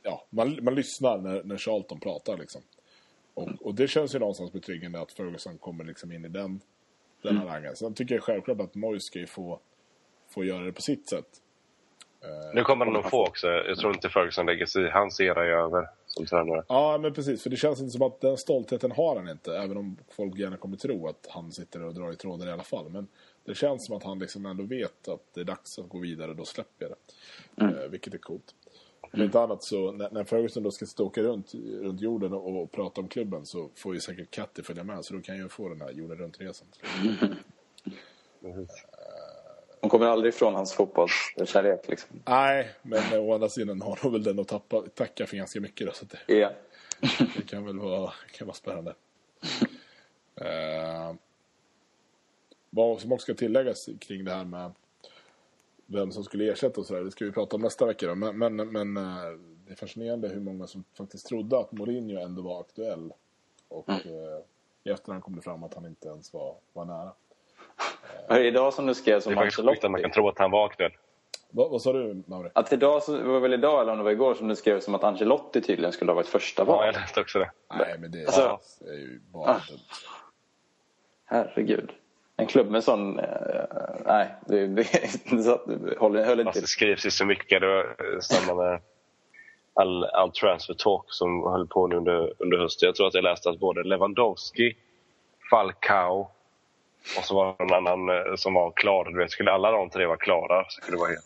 [SPEAKER 1] Ja, man, man lyssnar när, när Charlton pratar liksom. Och, och det känns ju någonstans betryggande att Ferguson kommer liksom in i den, den harangen. Sen tycker jag självklart att Moyes ska ju få, få göra det på sitt sätt. Eh,
[SPEAKER 3] Nu kommer han nog få också. Jag tror inte Ferguson lägger sig i. Hans era är över som tränare.
[SPEAKER 1] Ja, men precis. För det känns inte som att den stoltheten har han inte. Även om folk gärna kommer tro att han sitter och drar i trådar i alla fall. Men det känns som att han liksom ändå vet att det är dags att gå vidare. Då släpper jag det. Eh, vilket är coolt. Om inte annat så när, när Ferguson då ska stå och åka runt, runt jorden och, och prata om klubben så får ju säkert Katty följa med. Så då kan jag ju få den här jorden runt-resan. [laughs]
[SPEAKER 2] Hon kommer aldrig ifrån hans fotbollskärlek. Liksom.
[SPEAKER 1] Nej, men å andra sidan har hon väl den att tappa, tacka för ganska mycket. Då, så att det,
[SPEAKER 2] Ja.
[SPEAKER 1] Det kan väl vara, kan vara spännande. [laughs] Eh, vad som också ska tilläggas kring det här med vem som skulle ersätta och sådär. Det ska vi prata om nästa vecka då. Men, men, men eh, det är fascinerande hur många som faktiskt trodde att Mourinho ändå var aktuell. Och
[SPEAKER 2] Mm.
[SPEAKER 1] eh, i efterhand kom det fram att han inte ens var, var nära.
[SPEAKER 2] Det idag som du skrev
[SPEAKER 3] Det
[SPEAKER 2] som
[SPEAKER 3] är faktiskt att man
[SPEAKER 2] Ancelotti?
[SPEAKER 3] kan tro att han var aktuell.
[SPEAKER 1] Vad, vad sa du, Mauri?
[SPEAKER 2] Att idag, så, det var väl idag eller om det var igår som du skrev som att Ancelotti tydligen skulle ha varit första
[SPEAKER 3] Ja,
[SPEAKER 2] val.
[SPEAKER 3] jag läste också det.
[SPEAKER 1] Nej, men det,
[SPEAKER 2] Alltså-
[SPEAKER 1] det är ju bara...
[SPEAKER 2] Ah. Herregud. En klubb med sån... Eh, nej, det, det, det håller, höll inte
[SPEAKER 3] Fast det skrivs ju så mycket. Det eh, samma med all, all transfer talk som höll på nu under, under hösten. Jag tror att jag läste att både Lewandowski, Falcao och så var det en annan eh, som var klar. Du vet, skulle alla de tre vara klara så skulle det vara helt...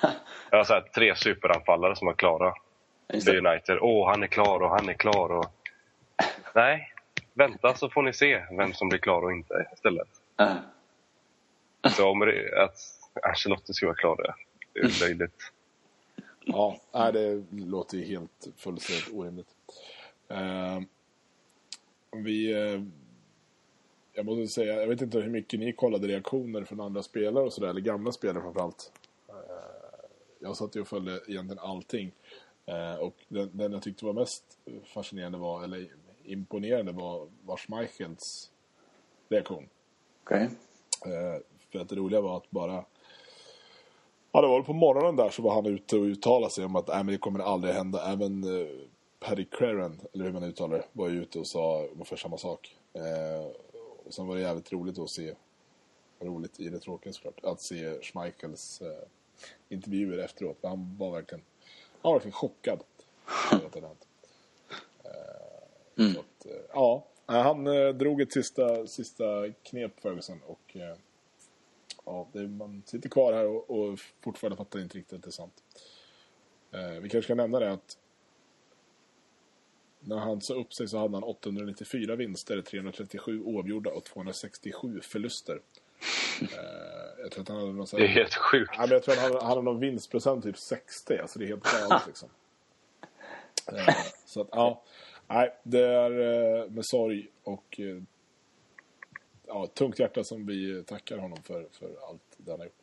[SPEAKER 3] [laughs] Jag har sett tre superanfallare som var klara. Det. United. Åh, han är klar och han är klar. Och... Nej, vänta så får ni se vem som blir klar och inte istället.
[SPEAKER 2] Eh,
[SPEAKER 3] Så om det, att Ancelotti ska vara klar, det det är löjligt.
[SPEAKER 1] Ja, nej, det låter ju helt fullständigt orimligt. Eh, vi... Eh, jag måste säga, jag vet inte hur mycket ni kollade reaktioner från andra spelare och sådär, eller gamla spelare framförallt. Eh, jag satt ju och följde egentligen allting. Eh, och den, den jag tyckte var mest fascinerande var, eller imponerande var, var Schmeichels reaktion.
[SPEAKER 2] Okej.
[SPEAKER 1] Eh, för att det roliga var att bara... Ja, det var på morgonen där så var han ute och uttalade sig om att men det kommer aldrig hända. Även eh, Paddy Craren, eller hur man uttalar det, var ju ute och sa ungefär samma sak. Eh, och sen var det jävligt roligt att se, roligt i det tråkiga såklart, att se Schmeichels eh, intervjuer efteråt. Han var verkligen, han var verkligen chockad. över att det hade hänt. Eh, att, eh, ja, han eh, drog ett sista, sista knep Ferguson och eh, ja, det, man sitter kvar här och, och fortfarande fattar inte riktigt att det är sant. Eh, vi kanske ska nämna det att när han sa upp sig så hade han 894 vinster, 337 oavgjorda och 267 förluster. Eh, jag tror att han hade någon sån
[SPEAKER 3] Det är helt sjukt.
[SPEAKER 1] ja, men jag tror att han han hade någon vinstprocent typ 60, alltså det är helt galet [laughs] liksom. Eh, så att ja, nej, det är eh, med sorg och eh, ja, tungt hjärta som vi tackar honom för, för allt det han har gjort.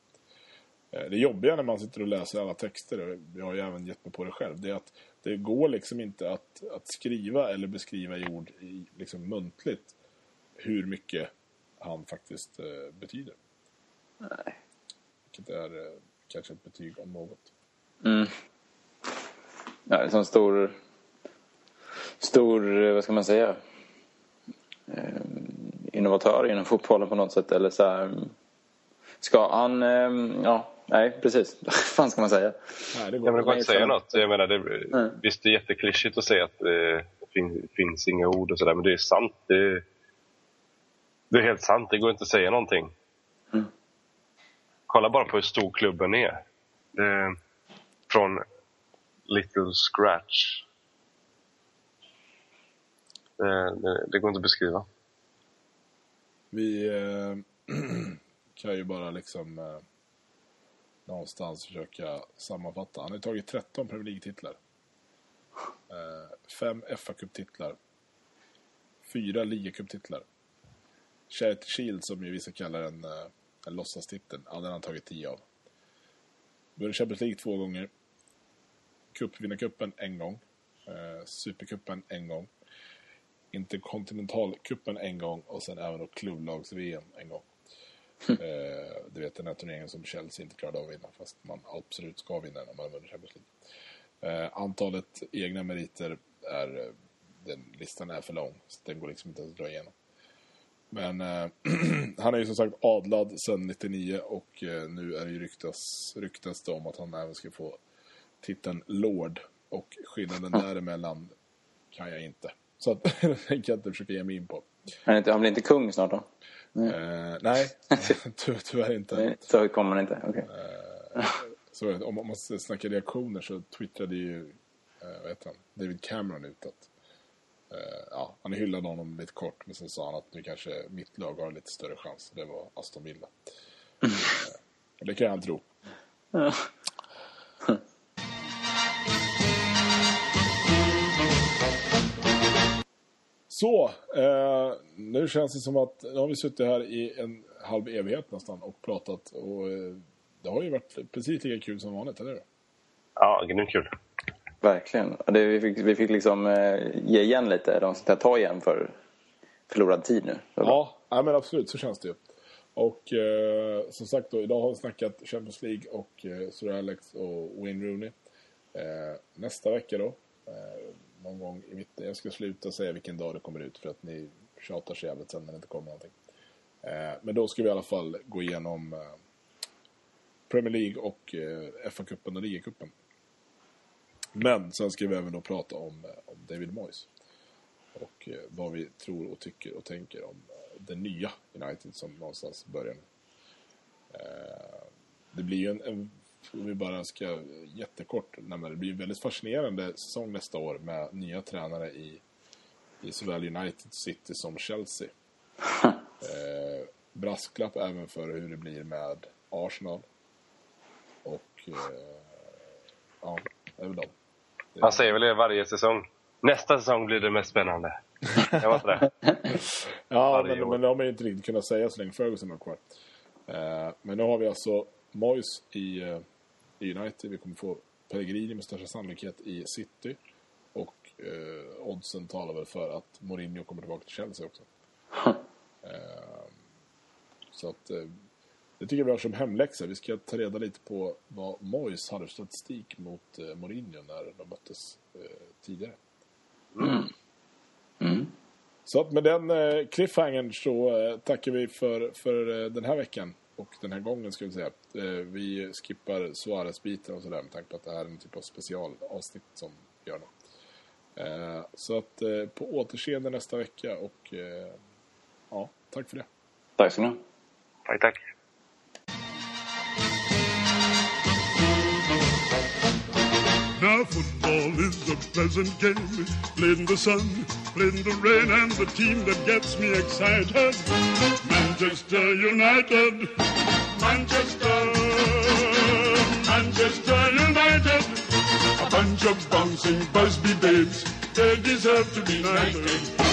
[SPEAKER 1] Eh, Det jobbiga när man sitter och läser alla texter, och jag har ju även gett mig på det själv, det är att det går liksom inte att, att skriva eller beskriva i ord i, liksom muntligt hur mycket han faktiskt eh, betyder.
[SPEAKER 2] Nej.
[SPEAKER 1] Vilket är eh, kanske ett betyg om något.
[SPEAKER 2] Mm. Ja, en sån stor... Stor, eh, vad ska man säga? Eh, innovatör inom fotbollen på något sätt. Eller så här, Ska han... eh, Ja, nej precis. [laughs] Vad fan ska man säga?
[SPEAKER 1] Nej, det går
[SPEAKER 3] Ja, men det går
[SPEAKER 2] Nej,
[SPEAKER 3] inte att säga något. Jag menar, det,
[SPEAKER 2] Mm.
[SPEAKER 3] Visst, det är jätteklyschigt att säga att det fin, finns inga ord och sådär, men det är sant. Det, det är helt sant. Det går inte att säga någonting.
[SPEAKER 2] Mm.
[SPEAKER 3] Kolla bara på hur stor klubben är. Det, från little scratch. Det, det, det går inte att beskriva.
[SPEAKER 1] Vi eh, [clears throat] kan ju bara liksom eh, någonstans försöka sammanfatta. Han har tagit 13 Premier League-titlar. Eh, fem FA-cuptitlar. Fyra ligacuptitlar. Charity Shield, som ju vissa kallar eh, en, en låtsastitel, ja, den har han tagit 10 av. Vunnit Champions League två gånger. Cupvinnarcupen en gång. Eh, Supercupen en gång. Interkontinentalcupen en gång och sen även då klubblags-VM en gång. Eh, du vet den här turneringen som Chelsea inte klarade av att vinna fast man absolut ska vinna när man vunnit Champions League. Eh, antalet egna meriter är, den listan är för lång så den går liksom inte att dra igenom. Men eh, [clears throat] han är ju som sagt adlad sedan 99 och eh, nu är det ju ryktas, ryktas det om att han även ska få titeln Lord och skillnaden däremellan kan jag inte. Så att, [laughs] det tänker jag inte försöka ge mig in på.
[SPEAKER 2] Han, är inte, han blir inte kung snart då?
[SPEAKER 1] Eh, nej, [laughs] ty tyvärr inte.
[SPEAKER 2] Nej, så kommer han inte?
[SPEAKER 1] Så är det. om om man snackar reaktioner så twittrade ju eh, vad heter han? David Cameron ut att eh, ja, han hyllade honom lite kort men sen sa han att nu kanske mitt lag har lite större chans. Det var Aston Villa. Eh, och det kan jag tro. Så, eh, nu känns det som att nu har vi suttit här i en halv evighet nästan och pratat och eh, det har ju varit precis lika kul som vanligt, eller hur?
[SPEAKER 3] Ja, grymt kul.
[SPEAKER 2] Verkligen. Det, vi, fick, vi fick liksom eh, ge igen lite. De ska ta igen för förlorad tid nu.
[SPEAKER 1] Ja, ja, men absolut. Så känns det ju. Och eh, som sagt då, idag har vi snackat Champions League och eh, Sir Alex och Wayne Rooney. Eh, nästa vecka då, eh, någon gång i mitt... Jag ska sluta säga vilken dag det kommer ut för att ni tjatar så jävligt sen när det inte kommer någonting. Eh, men då ska vi i alla fall gå igenom eh, Premier League och eh, FA-cupen och ligacupen. Men sen ska vi även då prata om, eh, om David Moyes. Och eh, vad vi tror och tycker och tänker om eh, det nya United som någonstans börjar nu. Det blir ju en, en om vi bara ska jättekort nämna det, blir en väldigt fascinerande säsong nästa år med nya tränare i, i såväl United City som Chelsea. [laughs] Eh, brasklapp även för hur det blir med Arsenal. Och eh, ja, det är väl dem.
[SPEAKER 3] Han säger väl det varje säsong. Nästa säsong blir det mest spännande. Det var det? [laughs]
[SPEAKER 1] Ja, men, men det har man ju inte riktigt kunnat säga så länge Ferguson var kvar. Eh, men nu har vi alltså Moyes i, eh, i United. Vi kommer få Pellegrini med största sannolikhet i City. Och eh, oddsen talar väl för att Mourinho kommer tillbaka till Chelsea också. Eh, så att eh, det tycker jag vi har som hemläxa. Vi ska ta reda lite på vad Moyes hade för statistik mot eh, Mourinho när de möttes eh, tidigare. Så att med den eh, cliffhangern så eh, tackar vi för, för eh, den här veckan. Och den här gången ska vi säga. Eh, vi skippar Suarez-biten och sådär med tanke på att det här är en typ av specialavsnitt som vi gör nu. Eh, så att eh, på återseende nästa vecka och ja, tack för det.
[SPEAKER 2] Tack så mycket.
[SPEAKER 3] Tack, tack.
[SPEAKER 4] Now football is a pleasant game, played in the sun, played in the rain, and the team that gets me excited, Manchester United, Manchester, Manchester United, a bunch of bouncing Busby babes, they deserve to be knighted.